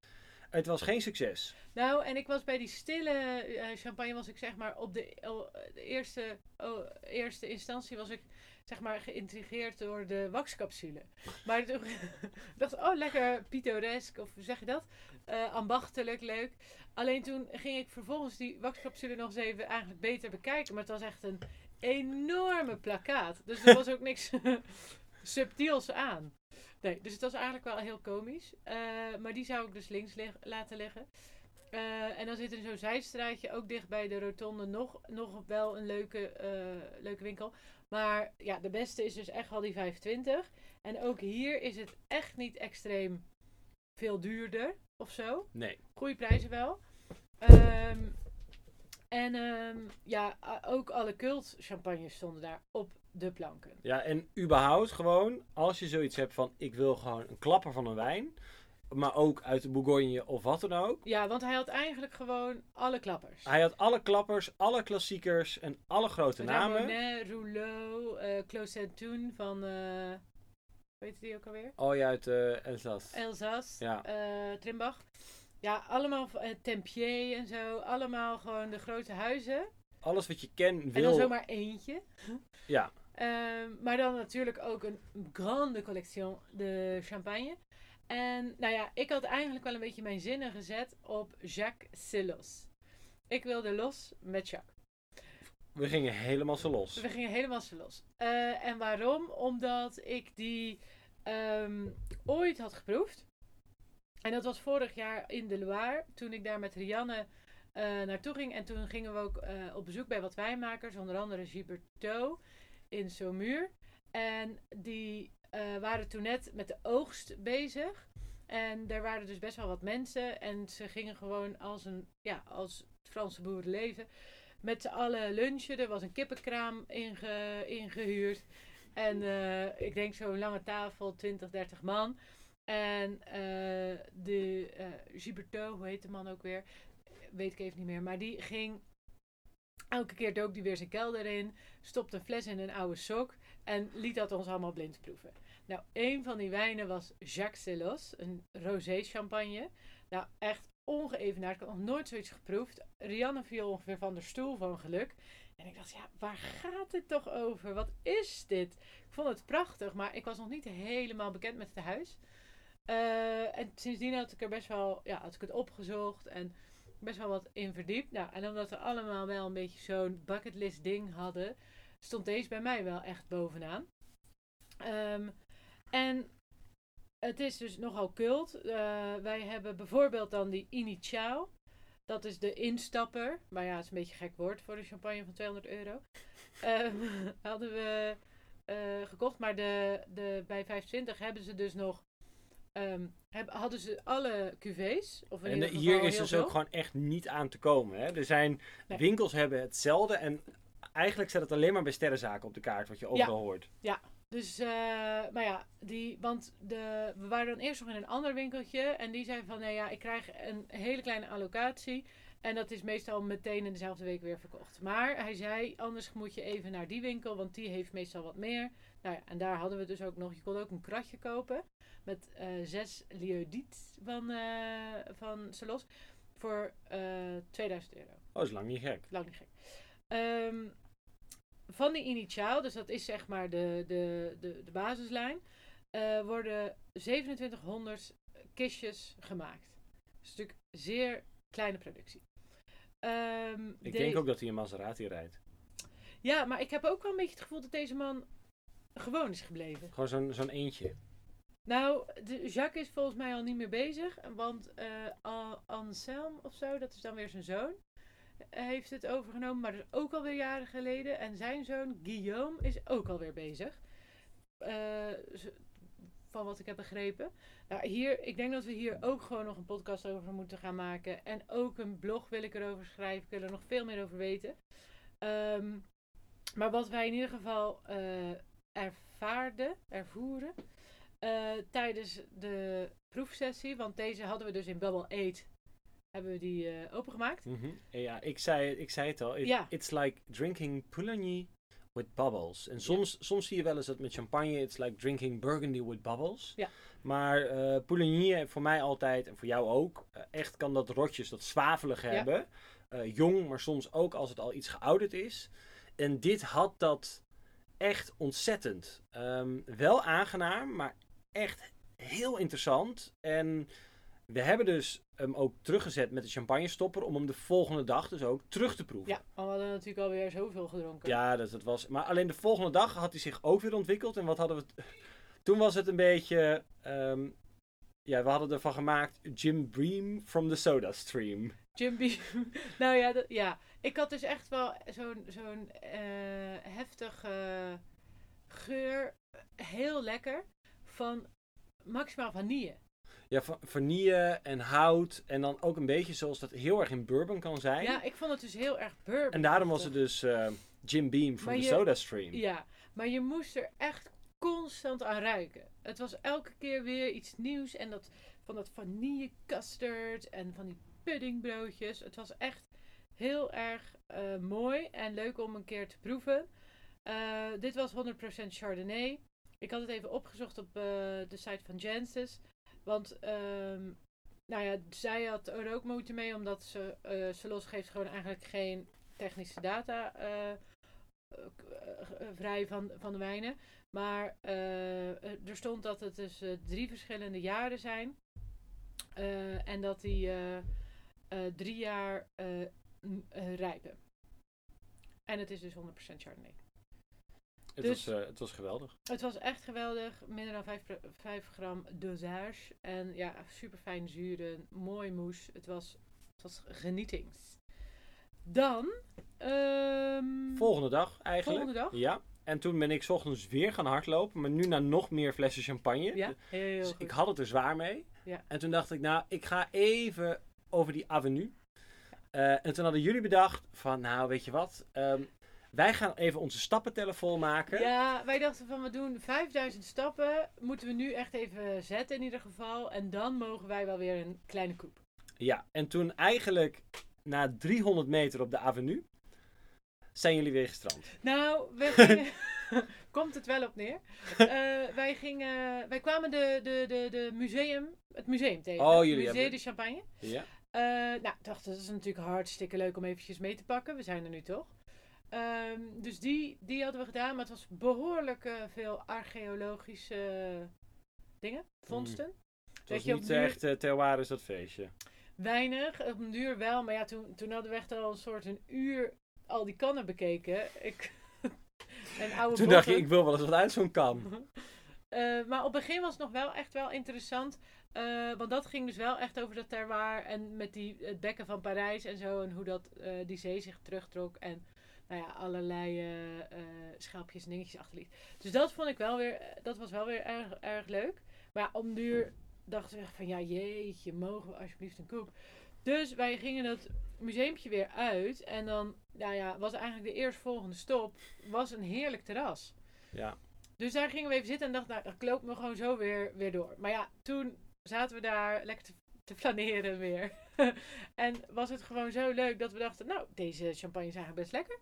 Het was geen succes. Nou, en ik was bij die stille eh, champagne, was ik zeg maar op de, oh, de eerste, oh, eerste instantie was ik zeg maar geïntrigeerd door de waxcapsule. Maar toen dacht oh lekker pittoresk, of zeg je dat? Eh, ambachtelijk, leuk. Alleen toen ging ik vervolgens die waxcapsule nog eens even eigenlijk beter bekijken. Maar het was echt een enorme plakkaat. Dus er was ook niks subtiels aan. Nee, dus het was eigenlijk wel heel komisch. Eh, maar die zou ik dus links laten liggen. Eh, en dan zit er zo'n zijstraatje ook dicht bij de rotonde nog, nog wel een leuke, leuke winkel. Maar ja, de beste is dus echt wel die 25. En ook hier is het echt niet extreem veel duurder of zo. Nee. Goede prijzen wel. Ehm, en ehm, ja, ook alle cult champagnes stonden daar op de planken. Ja, en überhaupt gewoon, als je zoiets hebt van, ik wil gewoon een klapper van een wijn. Maar ook uit de Bourgogne of wat dan ook. Ja, want hij had eigenlijk gewoon alle klappers. Hij had alle klappers, alle klassiekers en alle grote namen. Ramonet, Rouleau, eh Clos Saint-Toun van, eh weet je die ook alweer? Oh ja, uit uh, Elsace. Elzas, Ja. Trimbach. Ja, allemaal Tempier en zo. Allemaal gewoon de grote huizen. Alles wat je kent, En dan wil. zomaar eentje. Ja. Maar dan natuurlijk ook een grande collection de champagne. En nou ja, ik had eigenlijk wel een beetje mijn zinnen gezet op Jacques Sillos. Ik wilde los met Jacques. We gingen helemaal zo los. We gingen helemaal zo los. Eh, en waarom? Omdat ik die ehm, ooit had geproefd. En dat was vorig jaar in de Loire. Toen ik daar met Rianne eh, naartoe ging. En toen gingen we ook eh, op bezoek bij wat wijnmakers. Onder andere Giberto in Saumur. En die eh, waren toen net met de oogst bezig. En er waren dus best wel wat mensen. En ze gingen gewoon als een, ja, als het Franse boerenleven met z'n allen lunchen. Er was een kippenkraam inge, ingehuurd. En eh, ik denk zo'n lange tafel, 20, 30 man. En eh, de eh Giberto, hoe heet de man ook weer? Weet ik even niet meer. Maar die ging. Elke keer dook die weer zijn kelder in. Stopte een fles in een oude sok. En liet dat ons allemaal blind proeven. Nou, een van die wijnen was Jacques Celos. Een rosé champagne. Nou, echt ongeëvenaard. Ik had nog nooit zoiets geproefd. Rianne viel ongeveer van de stoel van geluk. En ik dacht, ja, waar gaat het toch over? Wat is dit? Ik vond het prachtig, maar ik was nog niet helemaal bekend met het huis. Eh, en sindsdien had ik er best wel, ja, had ik het opgezocht en best wel wat in verdiept. Nou, en omdat we allemaal wel een beetje zo'n bucketlist ding hadden, stond deze bij mij wel echt bovenaan. Ehm, en het is dus nogal cult. Eh, wij hebben bijvoorbeeld dan die Initiaal. Dat is de instapper. Maar ja, het is een beetje een gek woord voor een champagne van 200 euro. Ehm, hadden we eh, gekocht. Maar de, de, bij 25 hebben ze dus nog... ehm, heb, hadden ze alle cuvées. Of En hier is dus veel. ook gewoon echt niet aan te komen. Hè? Er zijn Nee. winkels hebben hetzelfde en eigenlijk staat het alleen maar bij sterrenzaken op de kaart wat je overal hoort. Dus, eh, maar ja, die, want de, we waren dan eerst nog in een ander winkeltje. En die zei van, nee ja, ik krijg een hele kleine allocatie. En dat is meestal meteen in dezelfde week weer verkocht. Maar hij zei, anders moet je even naar die winkel, want die heeft meestal wat meer. Nou ja, en daar hadden we dus ook nog, je kon ook een kratje kopen. Met eh, zes liodiet van, eh van Salos. Voor eh 2000 euro. Oh, is lang niet gek. Lang niet gek. Ehm, van die initiaal, dus dat is zeg maar de, de, de, de basislijn, eh, worden 2700 kistjes gemaakt. Dus natuurlijk zeer kleine productie. Ehm, Ik de- denk ook dat hij een Maserati rijdt. Ja, maar ik heb ook wel een beetje het gevoel dat deze man gewoon is gebleven. Gewoon zo'n zo'n eentje. Nou, de, Jacques is volgens mij al niet meer bezig. Want eh An- Anselm of zo, dat is dan weer zijn zoon, heeft het overgenomen. Maar dat is ook alweer jaren geleden. En zijn zoon Guillaume is ook alweer bezig. Eh, van wat ik heb begrepen. Nou, hier, ik denk dat we hier ook gewoon nog een podcast over moeten gaan maken. En ook een blog wil ik erover schrijven. Ik wil er nog veel meer over weten. Ehm, maar wat wij in ieder geval eh, ervaarden, ervoeren, eh, tijdens de proefsessie, want deze hadden we dus in Bubble 8, hebben we die eh, opengemaakt. En Ja, ik zei, ik zei het al. It- Ja. It's like drinking Pouligny with bubbles. En soms, soms zie je wel eens dat met champagne, it's like drinking Burgundy with bubbles. Ja. Maar eh Pouligny heeft voor mij altijd, en voor jou ook, eh, echt kan dat rotjes, dat zwavelige hebben. Eh, jong, maar soms ook als het al iets geouderd is. En dit had dat echt ontzettend. Ehm, wel aangenaam, maar echt heel interessant. En we hebben dus hem ook teruggezet met de champagne stopper om hem de volgende dag dus ook terug te proeven. Ja, maar we hadden natuurlijk alweer zoveel gedronken. Ja, dat, dat was. Maar alleen de volgende dag had hij zich ook weer ontwikkeld. En wat hadden we. Toen was het een beetje. ehm, ja, we hadden ervan gemaakt. Jim Bream from the Soda Stream. Jumpy. nou ja, dat, ja, ik had dus echt wel zo'n zo'n eh, heftige geur. Heel lekker. Van maximaal vanille. Ja, va- vanille en hout. En dan ook een beetje zoals dat heel erg in bourbon kan zijn. Ja, ik vond het dus heel erg bourbon. en daarom was het dus eh, Jim Beam the je- Soda Stream. Ja, maar je moest er echt constant aan ruiken. Het was elke keer weer iets nieuws. En dat, van dat vanille custard en van die puddingbroodjes. Het was echt heel erg eh, mooi en leuk om een keer te proeven. Eh, dit was 100% Chardonnay. Ik had het even opgezocht op de site van Jancis. Want, ehm, nou ja, zij had er ook moeite mee, omdat ze, eh ze losgeeft gewoon eigenlijk geen technische data eh, eh, vrij van, van de wijnen. Maar er stond dat het dus drie verschillende jaren zijn. En dat die drie jaar rijpen. En het is dus 100% Chardonnay. Het, Dus- was, eh, het was geweldig. Het was echt geweldig. Minder dan 5, 5 gram dosage. En ja, super fijn zuren. Mooi moes. Het was, het was genietings. Dan. ehm, Volgende dag eigenlijk. volgende dag. Ja. En toen ben ik 's ochtends weer gaan hardlopen. Maar nu naar nog meer flessen champagne. Ja, heel Dus goed. ik had het er zwaar mee. Ja. En toen dacht ik, nou, ik ga even over die avenue. Eh, en toen hadden jullie bedacht van, nou, weet je wat? ehm, wij gaan even onze stappenteller volmaken. Ja, wij dachten van we doen 5000 stappen. Moeten we nu echt even zetten in ieder geval. En dan mogen wij wel weer een kleine koep. Ja, en toen eigenlijk na 300 meter op de avenue zijn jullie weer gestrand. Nou, we gingen... Komt het wel op neer. Eh, wij, gingen, wij kwamen de, de, de, de museum, het museum tegen. Oh, jullie Museum hebben- de Champagne. Ja. Eh, nou, ik dacht, dat is natuurlijk hartstikke leuk om eventjes mee te pakken. We zijn er nu toch. Ehm, dus die, die hadden we gedaan. Maar het was behoorlijk eh, veel archeologische dingen, vondsten. Het was je, niet duur- echt uh, terroir is dat feestje. Weinig, op een duur wel. Maar ja, toen, toen hadden we echt al een soort een uur al die kannen bekeken. Ik, En oude Toen dacht je, ik wil wel eens wat uit zo'n kan. Eh, maar op het begin was het nog wel echt wel interessant. eh, want dat ging dus wel echt over dat terroir. En met die, het bekken van Parijs en zo. En hoe dat, eh, die zee zich terugtrok. En nou ja, allerlei eh, schelpjes en dingetjes achterliet. Dus dat vond ik wel weer, eh, dat was wel weer erg, erg leuk. Maar ja, om duur dachten we echt van ja, jeetje, mogen we alsjeblieft een koek. Dus wij gingen dat museumpje weer uit. En dan, nou ja, was eigenlijk de eerstvolgende stop, was een heerlijk terras. Ja. Dus daar gingen we even zitten en dachten, nou, dan lopen we gewoon zo weer, weer door. Maar ja, toen zaten we daar lekker te, te flaneren weer. en was het gewoon zo leuk dat we dachten, nou, deze champagne is eigenlijk best lekker.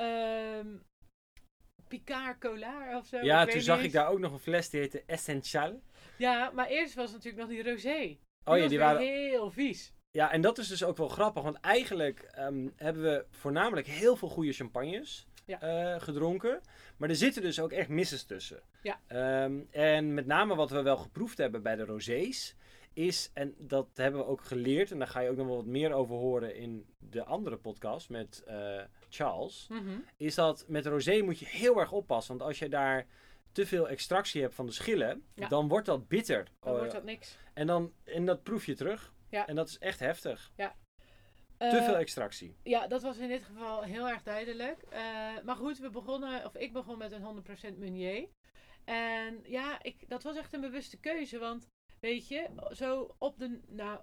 Ehm Picard Colar of zo. Ja, toen zag ik daar ook nog een fles die heette Essential. Ja, maar eerst was het natuurlijk nog die rosé. Oh ja, die waren... heel vies. Ja, en dat is dus ook wel grappig, want eigenlijk ehm, hebben we voornamelijk heel veel goede champagnes Ja. eh, gedronken. Maar er zitten dus ook echt misses tussen. Ja. Ehm, en met name wat we wel geproefd hebben bij de rosés, is, en dat hebben we ook geleerd, en daar ga je ook nog wel wat meer over horen in de andere podcast met eh, Charles, Mhm. is dat met rosé moet je heel erg oppassen. Want als je daar te veel extractie hebt van de schillen, Ja. dan wordt dat bitter. Dan Oh, wordt dat niks. En, dan, en dat proef je terug. Ja. En dat is echt heftig. Te Eh, veel extractie. Ja, dat was in dit geval heel erg duidelijk. Eh, maar goed, we begonnen, of ik begon met een 100% Meunier. En ja, ik, dat was echt een bewuste keuze. Want weet je, zo op de nou,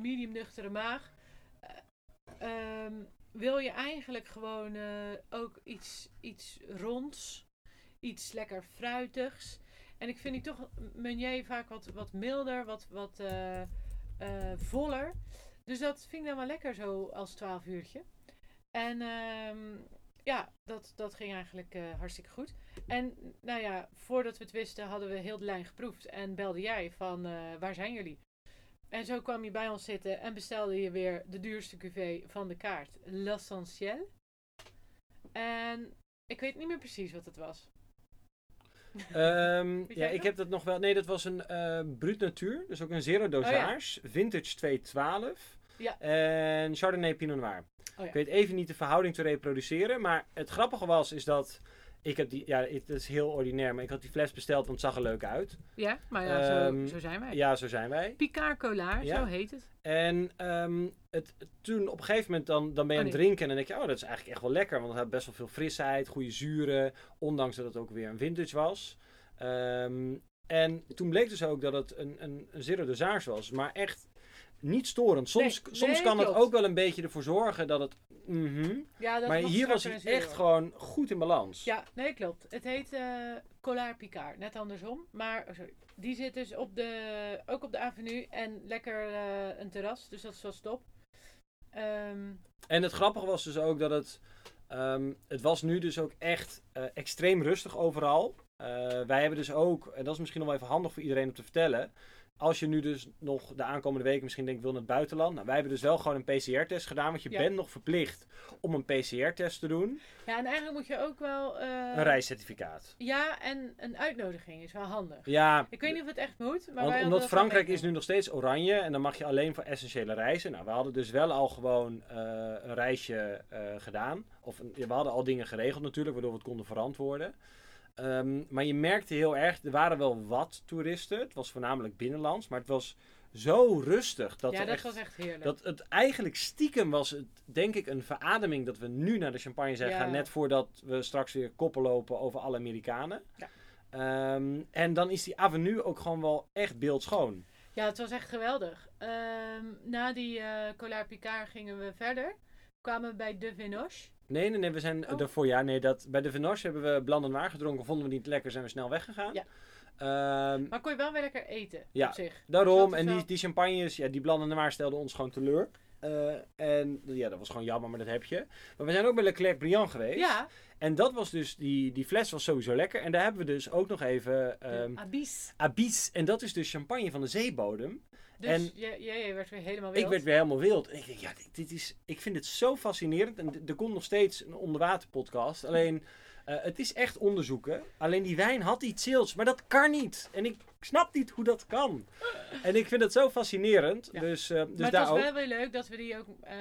medium nuchtere maag eh, ehm, wil je eigenlijk gewoon eh, ook iets, iets ronds, iets lekker fruitigs. En ik vind die toch Meunier vaak wat, wat milder, wat, wat eh, eh, voller. Dus dat vind ik dan wel lekker zo als 12 uurtje. En ehm, ja, dat, dat ging eigenlijk hartstikke goed. En nou ja, voordat we het wisten hadden we heel de lijn geproefd. En belde jij van waar zijn jullie? En zo kwam je bij ons zitten en bestelde je weer de duurste cuvée van de kaart. L'Essentiel. En ik weet niet meer precies wat het was. Ehm, ja, ik heb dat nog wel. Nee, dat was een eh Brut Natuur. Dus ook een zero dosage. Vintage 212. Oh Ja. En Chardonnay Pinot Noir. Oh ja. Ik weet even niet de verhouding te reproduceren. Maar het grappige was, is dat... Ik heb die... Ja, het is heel ordinair. Maar ik had die fles besteld, want het zag er leuk uit. Ja, maar ja, Ehm, zo, zo zijn wij. Ja, zo zijn wij. Picard Colar, Ja. zo heet het. En ehm, het, toen op een gegeven moment dan, dan ben je Oh, aan het drinken en dan denk je, oh dat is eigenlijk echt wel lekker. Want het had best wel veel frisheid, goede zuren, ondanks dat het ook weer een vintage was. Ehm, en toen bleek dus ook dat het een, een, een zero dosage was, maar echt niet storend. Soms, Nee, soms nee, kan het ook wel een beetje ervoor zorgen dat het... mhm. Ja, dat Maar hier was hij en echt gewoon goed in balans. Ja, nee, klopt. Het heet eh Collard Picard, net andersom. Maar, oh, sorry. Die zit dus op de, ook op de avenue en lekker eh, een terras, dus dat is wel stop. Ehm, En het grappige was dus ook dat het. ehm, het was nu dus ook echt eh, extreem rustig overal. Wij hebben dus ook, en dat is misschien nog wel even handig voor iedereen om te vertellen. Als je nu dus nog de aankomende weken misschien denkt wil naar het buitenland. Nou, wij hebben dus wel gewoon een PCR-test gedaan. Want je Ja. bent nog verplicht om een PCR-test te doen. ja, en eigenlijk moet je ook wel... eh, Een reiscertificaat. Ja, en een uitnodiging is wel handig. Ja, Ik weet niet of het echt moet, maar want omdat Frankrijk is nu nog steeds oranje en dan mag je alleen voor essentiële reizen. Nou, we hadden dus wel al gewoon eh, een reisje eh, gedaan. Of we hadden al dingen geregeld natuurlijk, waardoor we het konden verantwoorden. Ehm, maar je merkte heel erg, er waren wel wat toeristen. Het was voornamelijk binnenlands, maar het was zo rustig. Dat ja, dat echt, was echt heerlijk. dat het eigenlijk stiekem was het, denk ik, een verademing dat we nu naar de champagne zijn Ja. gaan. Net voordat we straks weer koppen lopen over alle Amerikanen. Ja. Ehm, en dan is die avenue ook gewoon wel echt beeldschoon. Ja, het was echt geweldig. Ehm, na die Collard Picard gingen we verder. Kwamen we bij De Vinoche. Nee, nee, nee, we zijn Oh. Ja, nee, dat, bij de Venoche hebben we Blanc de Noir gedronken. Vonden we niet lekker, zijn we snel weggegaan. Ja. Ehm, Maar kon je wel weer lekker eten Ja, op zich. daarom, Dus is en die, wel- die champagnes, ja, die Blanc de Noir stelden ons gewoon teleur. Eh, en ja, dat was gewoon jammer, maar dat heb je. Maar we zijn ook bij Leclerc Briand geweest. Ja, En dat was dus, die, die fles was sowieso lekker. En daar hebben we dus ook nog even ehm Abyss. Abyss. En dat is dus champagne van de zeebodem. Dus en- jij, jij werd weer helemaal wild. Ik werd weer helemaal wild. En ik denk, ja, dit, dit is, ik vind het zo fascinerend. En er komt nog steeds een onderwater podcast. Alleen, het is echt onderzoeken. Alleen die wijn had iets zils, maar dat kan niet. En ik snap niet hoe dat kan. En ik vind het zo fascinerend. Ja. Dus, eh, dus maar het daar was wel weer leuk dat we die ook eh,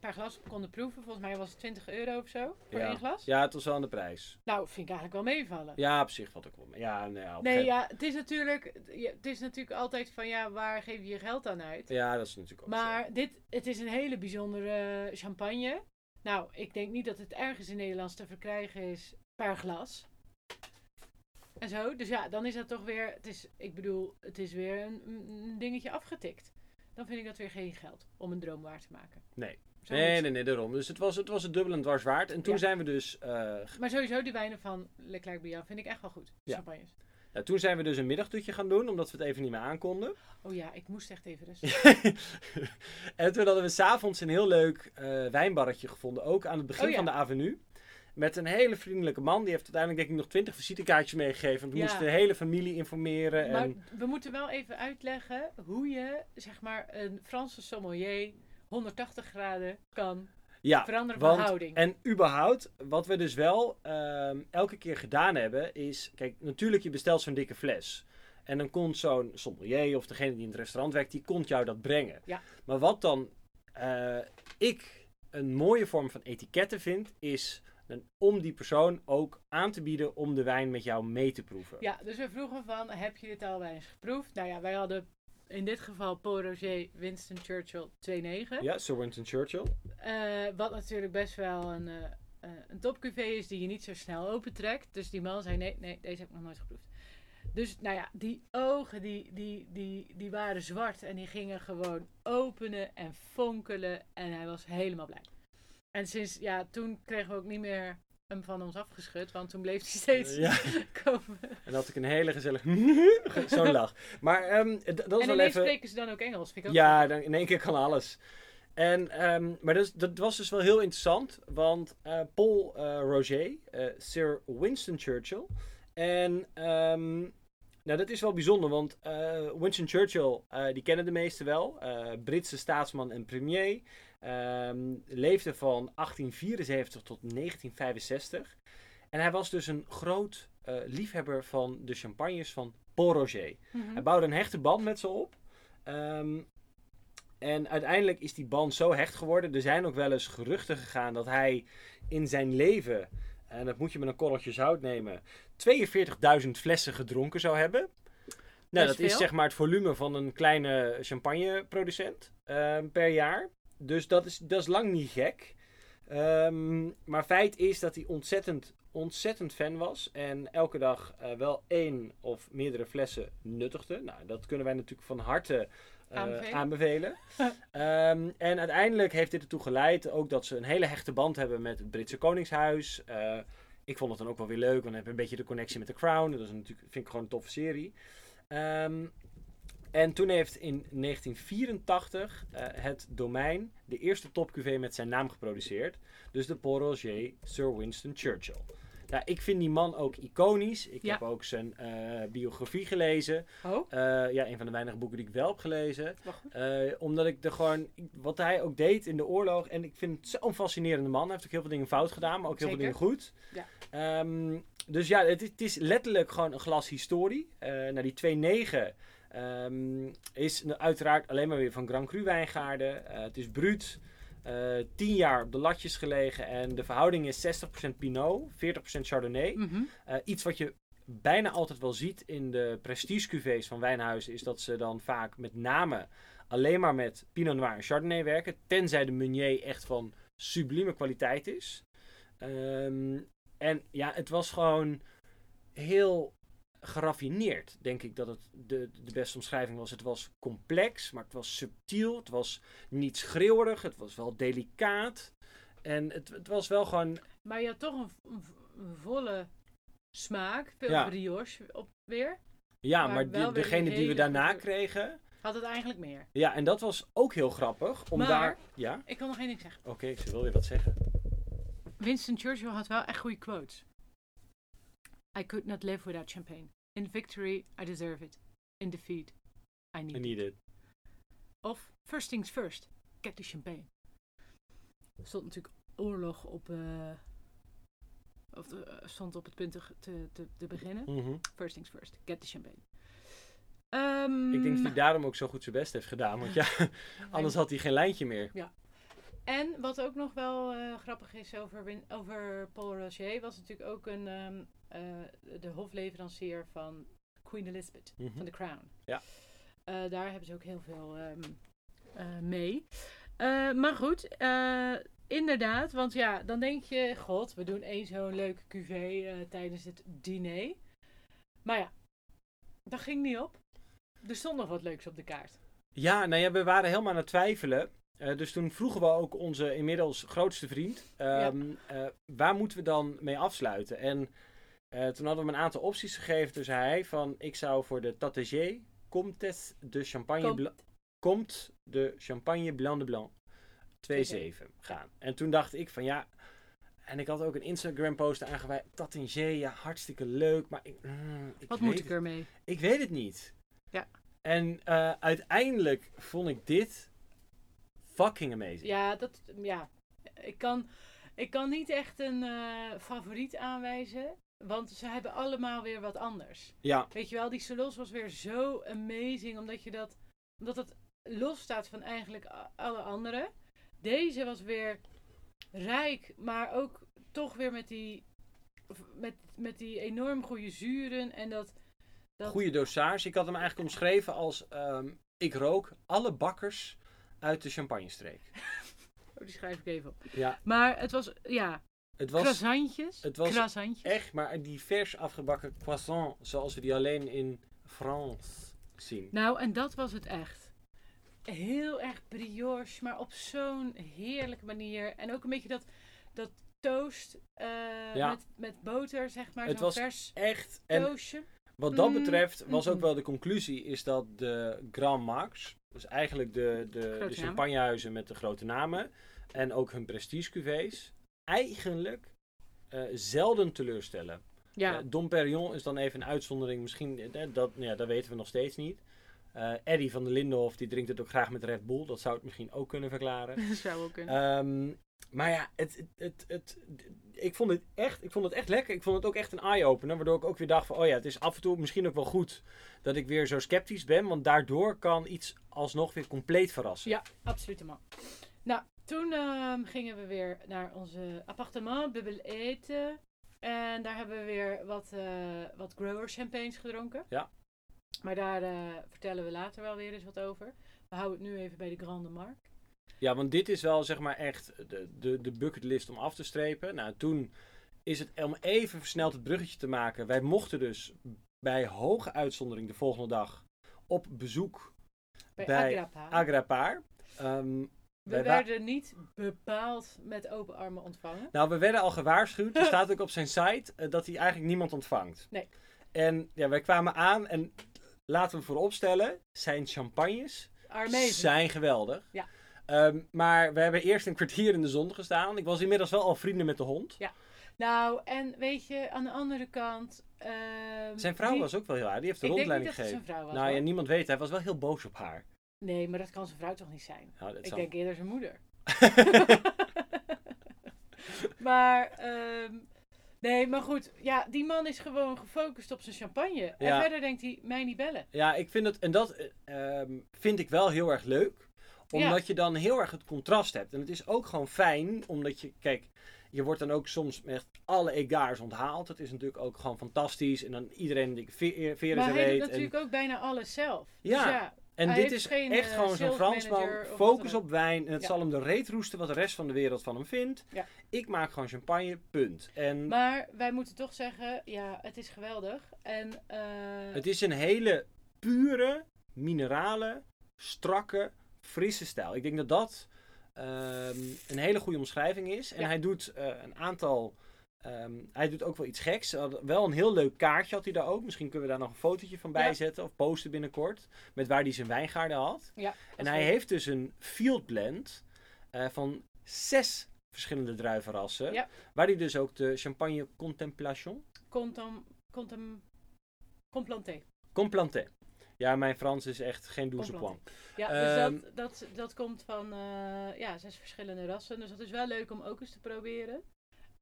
per glas konden proeven. Volgens mij was het 20 euro of zo voor Ja. één glas. Ja, het was wel aan de prijs. Nou, vind ik eigenlijk wel meevallen. Ja, op zich valt ook wel mee. Ja, nee, ja, het is natuurlijk, het is natuurlijk altijd van ja, waar geef je je geld aan uit? ja, dat is natuurlijk ook zo. Maar dit, het is een hele bijzondere champagne. Nou, ik denk niet dat het ergens in Nederlands te verkrijgen is per glas. En zo, dus ja, dan is dat toch weer, het is, ik bedoel, het is weer een, een dingetje afgetikt. Dan vind ik dat weer geen geld om een droom waar te maken. Nee. Zo Nee, nee, nee, daarom. Dus het was het, was het dubbel en dwars waard. En toen Ja. zijn we dus... eh, Maar sowieso die wijnen van Leclerc Bian vind ik echt wel goed. Ja. Champagnes. Ja, toen zijn we dus een middagdutje gaan doen, omdat we het even niet meer aankonden. Oh ja, ik moest echt even rusten. en toen hadden we s'avonds een heel leuk eh, wijnbarretje gevonden, ook aan het begin Oh ja. van de avenue. Met een hele vriendelijke man. Die heeft uiteindelijk denk ik nog twintig visitekaartjes meegegeven. Want we Ja. moesten de hele familie informeren. Maar En, we moeten wel even uitleggen hoe je, zeg maar, een Franse sommelier 180 graden kan ja, veranderen want- van houding. En überhaupt, wat we dus wel ehm, elke keer gedaan hebben, is... Kijk, natuurlijk, je bestelt zo'n dikke fles. En dan komt zo'n sommelier of degene die in het restaurant werkt, die komt jou dat brengen. Ja. Maar wat dan eh, ik een mooie vorm van etiketten vind, is om die persoon ook aan te bieden om de wijn met jou mee te proeven. Ja, dus we vroegen van, heb je dit al eens geproefd? Nou ja, wij hadden in dit geval Paul Roger Winston Churchill 2.9. Ja, Sir Winston Churchill. Eh, wat natuurlijk best wel een, eh, een topcuvée is die je niet zo snel opentrekt. Dus die man zei, nee, nee, deze heb ik nog nooit geproefd. Dus nou ja, die ogen die, die, die, die waren zwart en die gingen gewoon openen en fonkelen. En hij was helemaal blij. En sinds, ja, toen kregen we ook niet meer hem van ons afgeschud, want toen bleef hij steeds Ja. komen. En dan had ik een hele gezellige zo'n lach. Maar d- dat is en wel ineens even... spreken ze dan ook Engels, vind ik ook Ja, dan in één keer kan alles. En, ehm, maar dat, is- dat was dus wel heel interessant, want eh, Paul eh, Roger, eh, Sir Winston Churchill. En ehm, nou, dat is wel bijzonder, want Winston Churchill, die kennen de meesten wel. Britse staatsman en premier. Ehm, leefde van 1874 tot 1965. En hij was dus een groot eh, liefhebber van de champagnes van Paul Roger. Mhm. Hij bouwde een hechte band met ze op. Ehm, en uiteindelijk is die band zo hecht geworden. Er zijn ook wel eens geruchten gegaan dat hij in zijn leven, en dat moet je met een korreltje zout nemen, 42.000 flessen gedronken zou hebben. Nou, dat is zeg maar het volume van een kleine champagneproducent ehm, per jaar. Dus dat is, dat is lang niet gek. Ehm, maar feit is dat hij ontzettend, ontzettend fan was. En elke dag eh, wel één of meerdere flessen nuttigde. Nou, dat kunnen wij natuurlijk van harte eh, Aanbevelen. aanbevelen. Ehm, en uiteindelijk heeft dit ertoe geleid ook dat ze een hele hechte band hebben met het Britse Koningshuis. Eh, ik vond het dan ook wel weer leuk, want dan heb je een beetje de connectie met The Crown. Dat is natuurlijk, vind ik gewoon een toffe serie. Ehm, en toen heeft in 1984 eh, het domein de eerste topcuvée met zijn naam geproduceerd. Dus de Paul Roger Sir Winston Churchill. Nou, ik vind die man ook iconisch. Ik Ja. heb ook zijn eh, biografie gelezen. Oh, Eh, ja, een van de weinige boeken die ik wel heb gelezen. Eh, omdat ik er gewoon, wat hij ook deed in de oorlog. En ik vind het zo'n fascinerende man. Hij heeft ook heel veel dingen fout gedaan, maar ook heel veel dingen goed. Ja. Ehm, dus ja, het, is- het is letterlijk gewoon een glas historie. Nou, die 2.9 ehm, is nou uiteraard alleen maar weer van Grand Cru wijngaarden. Eh, het is bruut. eh 10 jaar op de latjes gelegen. En de verhouding is 60% Pinot, 40% Chardonnay. Mhm. Eh, iets wat je bijna altijd wel ziet in de prestige cuvées van wijnhuizen is dat ze dan vaak met name alleen maar met Pinot Noir en Chardonnay werken, tenzij de Meunier echt van sublieme kwaliteit is. Ehm, en ja, het was gewoon heel geraffineerd, denk ik dat het de, de beste omschrijving was. Het was complex, maar het was subtiel, het was niet schreeuwerig, het was wel delicaat. En het, het was wel gewoon Maar je had toch een, volle smaak, veel Ja. brioche op weer. Ja, Maar die- degene die we daarna kregen. Had het eigenlijk meer. Ja, en dat was ook heel grappig. Om Maar- daar. Ja, Ik wil nog één ding zeggen. oké, ik wil weer wat zeggen. Winston Churchill had wel echt goede quotes. I could not live without champagne. In victory, I deserve it. In defeat, I need I it. need it. Of first things first, get the champagne. Er stond natuurlijk oorlog op, eh, of eh, stond op het punt te, te, beginnen. Mhm. First things first, get the champagne. Ehm, Ik denk dat hij daarom ook zo goed zijn best heeft gedaan. Want ja, anders had hij geen lijntje meer. En wat ook nog wel eh, grappig is over, over Paul Rocher, was natuurlijk ook een, ehm, eh, de hofleverancier van Queen Elizabeth, Mhm. van The Crown. Ja. Eh, daar hebben ze ook heel veel ehm, eh, mee. Eh, maar goed, eh, inderdaad, want ja, dan denk je, god, we doen één zo'n leuke cuvée eh, tijdens het diner. Maar ja, dat ging niet op. Er stond nog wat leuks op de kaart. Ja, nou ja, we waren helemaal aan het twijfelen. Eh, dus toen vroegen we ook onze inmiddels grootste vriend, ehm, eh, waar moeten we dan mee afsluiten? En eh, toen hadden we hem een aantal opties gegeven. Zei hij van, ik zou voor de Tatagé Comtes de Champagne, Kom- Bla- Comte de Champagne Blanc de Blanc 2,7 gaan. En toen dacht ik van ja, en ik had ook een Instagram post aangeweid. Tatagé, ja, hartstikke leuk, maar ik, mm, ik Wat moet ik ermee? ik weet het niet. Ja. En eh, uiteindelijk vond ik dit fucking amazing. Ja, dat, ja. Ik, kan, ik kan niet echt een eh, favoriet aanwijzen. Want ze hebben allemaal weer wat anders. Ja, Weet je wel, die Solos was weer zo amazing. Omdat, je dat, omdat het los staat van eigenlijk alle andere. Deze was weer rijk, maar ook toch weer met die, met, met die enorm goede zuren. En dat, dat goede dosage. Ik had hem eigenlijk omschreven als ehm, ik rook alle bakkers uit de champagnestreek. Oh, die schrijf ik even op. Ja, Maar het was, ja, het was croissantjes. het was croissantjes. echt maar die vers afgebakken croissant zoals we die alleen in France zien. Nou, en dat was het echt. Heel erg brioche, maar op zo'n heerlijke manier. En ook een beetje dat, dat toast eh, Ja. met, met boter, zeg maar. Het was vers Echt. Toastje. Wat dat Mm, betreft was ook mm. wel de conclusie is dat de Grand Max, dus eigenlijk de, de, de champagnehuizen met de grote namen en ook hun prestige cuvées, eigenlijk eh, zelden teleurstellen. Ja, Eh, Dom Perignon is dan even een uitzondering, misschien, eh, dat, ja, dat weten we nog steeds niet. Eddie van der Lindenhof, die drinkt het ook graag met Red Bull, dat zou het misschien ook kunnen verklaren. dat zou ook kunnen. Ehm, maar ja, het, het, het, het- ik, vond het echt, ik vond het echt lekker. Ik vond het ook echt een eye-opener. Waardoor ik ook weer dacht van, oh ja, het is af en toe misschien ook wel goed dat ik weer zo sceptisch ben. Want daardoor kan iets alsnog weer compleet verrassen. ja, absoluut man. Nou, toen ehm, gingen we weer naar onze appartement, bubbel eten. En daar hebben we weer wat, eh, wat grower champagnes gedronken. Ja. Maar daar eh, vertellen we later wel weer eens wat over. We houden het nu even bij de Grande Marque. Ja, want dit is wel zeg maar echt de, de, de bucketlist om af te strepen. Nou, toen is het om even versneld het bruggetje te maken. Wij mochten dus bij hoge uitzondering de volgende dag op bezoek Bij, Bij Agrapa. Agrapaar. We werden niet bepaald met open armen ontvangen. Nou, we werden al gewaarschuwd. Er staat ook op zijn site eh, dat hij eigenlijk niemand ontvangt. Nee. En ja, wij kwamen aan en laten we vooropstellen, zijn champagnes Amazing. zijn geweldig. Ja. Ehm, maar we hebben eerst een kwartier in de zon gestaan. Ik was inmiddels wel al vrienden met de hond. Nou, en weet je, aan de andere kant... ehm, Zijn vrouw die- was ook wel heel aardig. Die heeft de Ik rondleiding gegeven. was. Nou ja, niemand weet. Hij was wel heel boos op haar. Nee, maar dat kan zijn vrouw toch niet zijn? Nou, dat Ik zal- denk eerder zijn moeder. maar, ehm, nee, maar goed. Ja, die man is gewoon gefocust op zijn champagne. En verder denkt hij, mij niet bellen. Ja, ik vind het, en dat eh, ehm, vind ik wel heel erg leuk. Omdat je dan heel erg het contrast hebt. En het is ook gewoon fijn, omdat je, kijk, je wordt dan ook soms met alle egaars onthaald. Het is natuurlijk ook gewoon fantastisch. En dan iedereen die ve- veren Maar ze hij doet weet. En, natuurlijk ook bijna alles zelf. Ja, Dus ja, en hij dit is geen, echt eh, gewoon zo'n Fransman. Focus op wijn. En het Ja. zal hem de reet roesten wat de rest van de wereld van hem vindt. Ja. Ik maak gewoon champagne, punt. En Maar wij moeten toch zeggen, ja, het is geweldig. En eh, het is een hele pure, minerale, strakke, frisse stijl. Ik denk dat dat ehm, een hele goede omschrijving is. En Ja. hij doet eh, een aantal. Ehm, hij doet ook wel iets geks. Had Wel een heel leuk kaartje had hij daar ook. Misschien kunnen we daar nog een fotootje van Ja. bijzetten. Of posten binnenkort. Met waar hij zijn wijngaarden had. ja, En hij heeft dus een field blend eh, van zes verschillende druivenrassen. Ja. Waar hij dus ook de champagne Contemplation. Contem, contem, complanté. Complanté. Ja, mijn Frans is echt geen douze Complanté. point. Ja, Ehm, dus dat, dat, dat komt van eh, ja, zes verschillende rassen. Dus dat is wel leuk om ook eens te proberen.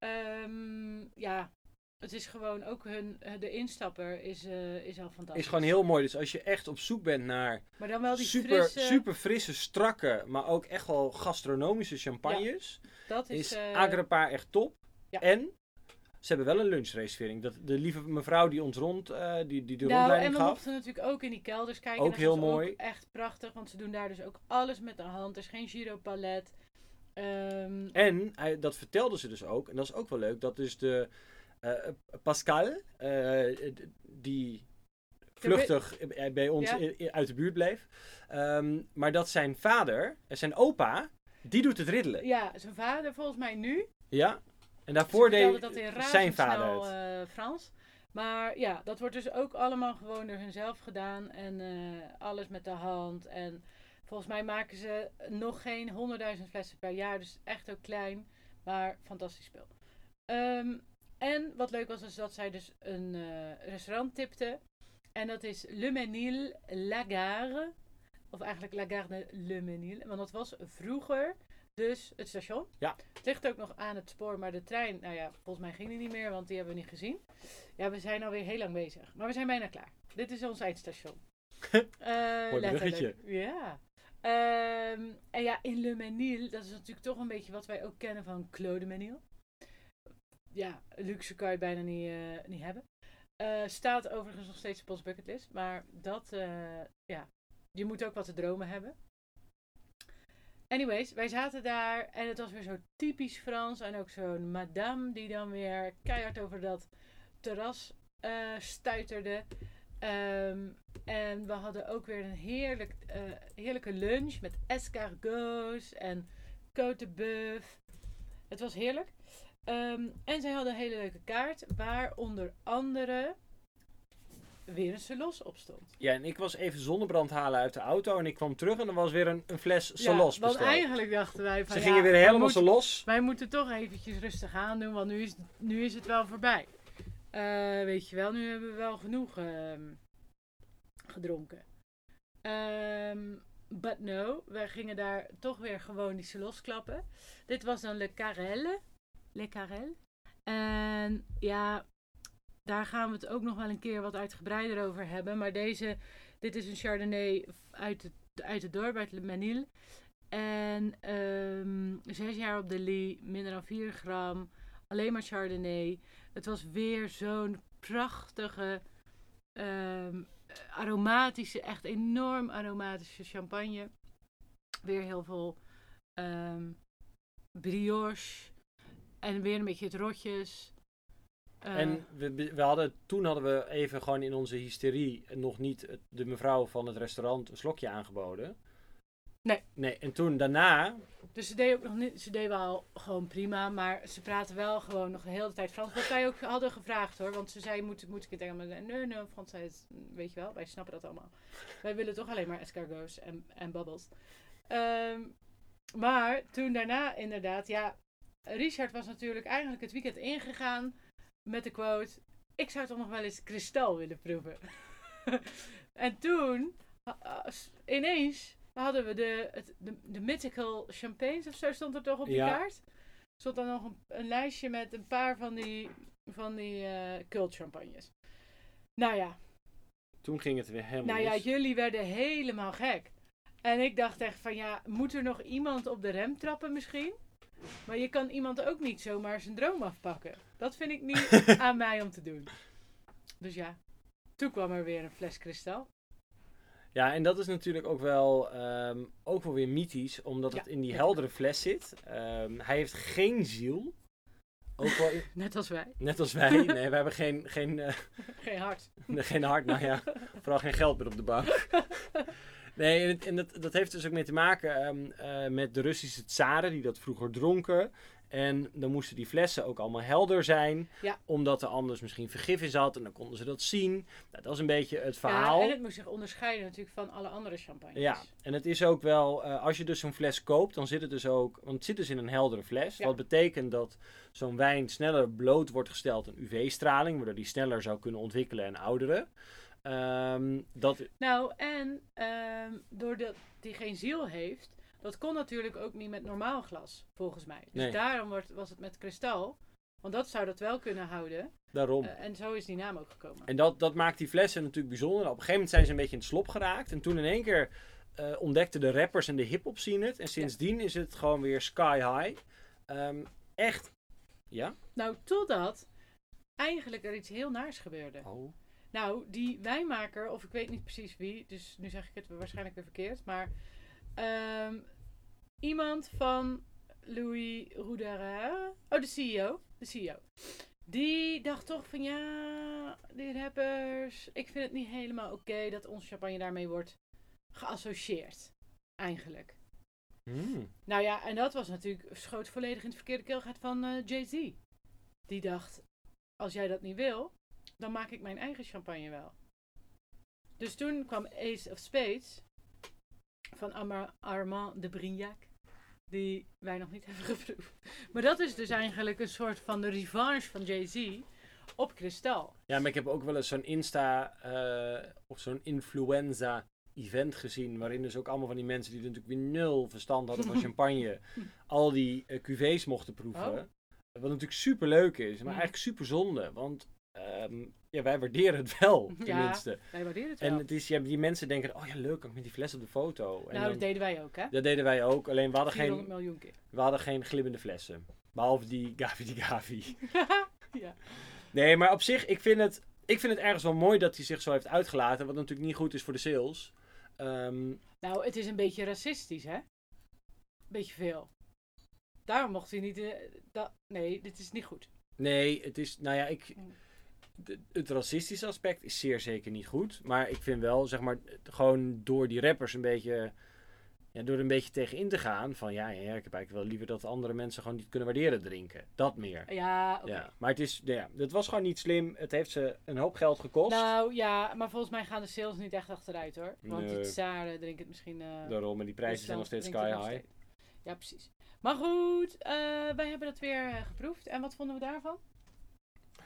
Ehm, ja, het is gewoon ook hun, eh, de instapper is, eh, is al fantastisch. Is gewoon heel mooi. Dus als je echt op zoek bent naar Maar dan wel die super, frisse, super frisse, strakke, maar ook echt wel gastronomische champagnes, dat is, is Agrapa echt top. ja. En ze hebben wel een lunchreservering. Dat, de lieve mevrouw die ons rond, eh, die, die de nou, en rondleiding we gaf. mochten natuurlijk ook in die kelders kijken. Ook Dat heel mooi. echt prachtig, want ze doen daar dus ook alles met de hand. Er is geen giropalet. Ehm En hij- dat vertelde ze dus ook, en dat is ook wel leuk, dat is de eh, Pascal, eh, die vluchtig eh, bij ons Ja. uit de buurt bleef. Ehm, maar dat zijn vader, zijn opa, die doet het riddelen. ja, zijn vader volgens mij nu. Ja. En Ze daarvoor deed dat zijn vader het. Frans. Maar ja, dat wordt dus ook allemaal gewoon door hunzelf gedaan. En alles met de hand. En volgens mij maken ze nog geen 100.000 flessen per jaar. Dus echt ook klein. Maar fantastisch spul. Ehm, en wat leuk was, is dat zij dus een eh, restaurant tipte. En dat is Le Menil Lagare. Of eigenlijk Lagarde Le Menil. Want dat was vroeger dus het station. Ja. Het ligt ook nog aan het spoor, maar de trein, nou ja, volgens mij ging die niet meer, want die hebben we niet gezien. Ja, we zijn alweer heel lang bezig. Maar we zijn bijna klaar. Dit is ons eindstation. Eh, Mooi bruggetje. Ja. Ehm, en ja, in Le Menil, dat is natuurlijk toch een beetje wat wij ook kennen van Claude Menil. Ja, luxe kan je bijna niet, eh, niet hebben. Eh, staat overigens nog steeds op onze bucketlist. Maar dat, eh, ja, je moet ook wat te dromen hebben. Anyways, wij zaten daar en het was weer zo typisch Frans. En ook zo'n madame die dan weer keihard over dat terras stuiterde. Ehm, en we hadden ook weer een heerlijk, eh, heerlijke lunch met escargots en côte de bœuf. Het was heerlijk. Ehm, en zij hadden een hele leuke kaart waar onder andere weer een salos op stond. Ja, en ik was even zonnebrand halen uit de auto en ik kwam terug en er was weer een, een fles Salos ja, want besteld. eigenlijk dachten wij van Ze ja, gingen weer helemaal Salos. Wij moeten toch eventjes rustig aan doen, want nu is, nu is het wel voorbij. Eh, weet je wel, nu hebben we wel genoeg ehm, gedronken. Ehm, but no, we gingen daar toch weer gewoon die salos klappen. Dit was dan Le Carrel. Le Carrel. En ja, daar gaan we het ook nog wel een keer wat uitgebreider over hebben. Maar deze, dit is een Chardonnay uit het, uit het dorp, uit Le Menil. En ehm, zes jaar op de Lee, minder dan 4 gram. Alleen maar Chardonnay. Het was weer zo'n prachtige, ehm, aromatische, echt enorm aromatische champagne. Weer heel veel ehm, brioche. En weer een beetje het rotjes. Eh, En we, we hadden, toen hadden we even gewoon in onze hysterie nog niet de mevrouw van het restaurant een slokje aangeboden. Nee. Nee, en toen daarna, Dus ze deed ook nog niet, ze deed wel gewoon prima, maar ze praten wel gewoon nog de hele tijd Frans. Wat wij ook hadden gevraagd hoor, want ze zei, moet, moet ik het Engels? Nee, nee, Frans zei het, weet je wel, wij snappen dat allemaal. Wij willen toch alleen maar escargots en, en bubbles. Ehm, maar toen daarna inderdaad, ja, Richard was natuurlijk eigenlijk het weekend ingegaan met de quote, ik zou toch nog wel eens kristal willen proeven. en toen, ineens, hadden we de, het, de, de mythical champagnes of zo stond er toch op die Ja. kaart. Stond dan nog een, een lijstje met een paar van die, van die eh cult champagnes. Nou ja, toen ging het weer helemaal nou ja, mis. jullie werden helemaal gek. En ik dacht echt van ja, moet er nog iemand op de rem trappen misschien? Maar je kan iemand ook niet zomaar zijn droom afpakken. Dat vind ik niet aan mij om te doen. Dus ja, toen kwam er weer een fles kristal. Ja, en dat is natuurlijk ook wel, ehm, ook wel weer mythisch, omdat het in die heldere fles zit. Ehm, hij heeft geen ziel. Ook wel, in- Net als wij. net als wij. Nee, we hebben geen, geen, eh, Geen hart. geen hart, nou ja, vooral geen geld meer op de bank. Nee, en, en dat, dat heeft dus ook mee te maken ehm, eh, met de Russische tsaren die dat vroeger dronken. En dan moesten die flessen ook allemaal helder zijn, Ja. omdat er anders misschien vergif in zat en dan konden ze dat zien. Nou, dat is een beetje het verhaal. Ja, en het moest zich onderscheiden natuurlijk van alle andere champagnes. Ja, en het is ook wel, eh, als je dus zo'n fles koopt, dan zit het dus ook, want het zit dus in een heldere fles. Ja. Wat betekent dat zo'n wijn sneller bloot wordt gesteld aan UV-straling, waardoor die sneller zou kunnen ontwikkelen en ouderen. Ehm, dat, Nou, en ehm, doordat die geen ziel heeft, dat kon natuurlijk ook niet met normaal glas, volgens mij. Dus Nee. daarom wordt, was het met kristal Want dat zou dat wel kunnen houden. Daarom. Eh, en zo is die naam ook gekomen. En dat, dat maakt die flessen natuurlijk bijzonder. Op een gegeven moment zijn ze een beetje in het slop geraakt. En toen in één keer eh, ontdekten de rappers en de hip-hop scene het. En sindsdien is het gewoon weer sky high. Ehm, echt. Ja? Nou, totdat eigenlijk er iets heel naars gebeurde. Oh. Nou, die wijnmaker, of ik weet niet precies wie, dus nu zeg ik het waarschijnlijk weer verkeerd, maar ehm, iemand van Louis Roudera, oh de CEO, de CEO, die dacht toch van ja, die rappers, ik vind het niet helemaal oké dat onze champagne daarmee wordt geassocieerd, eigenlijk. Hmm. Nou ja, en dat was natuurlijk, schoot volledig in het verkeerde keelgat van eh, Jay-Z. Die dacht, als jij dat niet wil, dan maak ik mijn eigen champagne wel. Dus toen kwam Ace of Spades van Armand de Brignac, die wij nog niet hebben geproefd. Maar dat is dus eigenlijk een soort van de revanche van Jay-Z op kristal. Ja, maar ik heb ook wel eens zo'n Insta eh, of zo'n influenza event gezien. Waarin dus ook allemaal van die mensen die er natuurlijk weer nul verstand hadden van champagne. al die eh, cuvées mochten proeven. Oh. Wat natuurlijk super leuk is, maar eigenlijk super zonde. Want ehm, ja, wij waarderen het wel, Ja. tenminste. Wij waarderen het wel. En het is, ja, die mensen denken, oh ja, leuk, kan ik met die fles op de foto. En nou, dan- dat deden wij ook, hè? dat deden wij ook, alleen we hadden, 400 geen, miljoen keer. we hadden geen glimmende flessen. Behalve die Gavi die Gavi. ja. Nee, maar op zich, ik vind, het, ik vind het ergens wel mooi dat hij zich zo heeft uitgelaten. Wat natuurlijk niet goed is voor de sales. Ehm, Nou, het is een beetje racistisch, hè? Beetje veel. Daarom mocht hij niet. eh, nee, dit is niet goed. nee, het is, nou ja, ik, Mm. De- het racistische aspect is zeer zeker niet goed. Maar ik vind wel, zeg maar, gewoon door die rappers een beetje, ja, door er een beetje tegen in te gaan. Van ja, ja, ja, ik heb eigenlijk wel liever dat andere mensen gewoon niet kunnen waarderen drinken. Dat meer. Ja, oké. Ja, maar het is, ja, het was gewoon niet slim. Het heeft ze een hoop geld gekost. Nou ja, maar volgens mij gaan de sales niet echt achteruit hoor. Want Nee. die tsaren drinken het misschien. eh, Daarom, en die prijzen zijn nog steeds sky high. steeds. Ja, precies. Maar goed, eh, wij hebben dat weer eh, geproefd. En wat vonden we daarvan?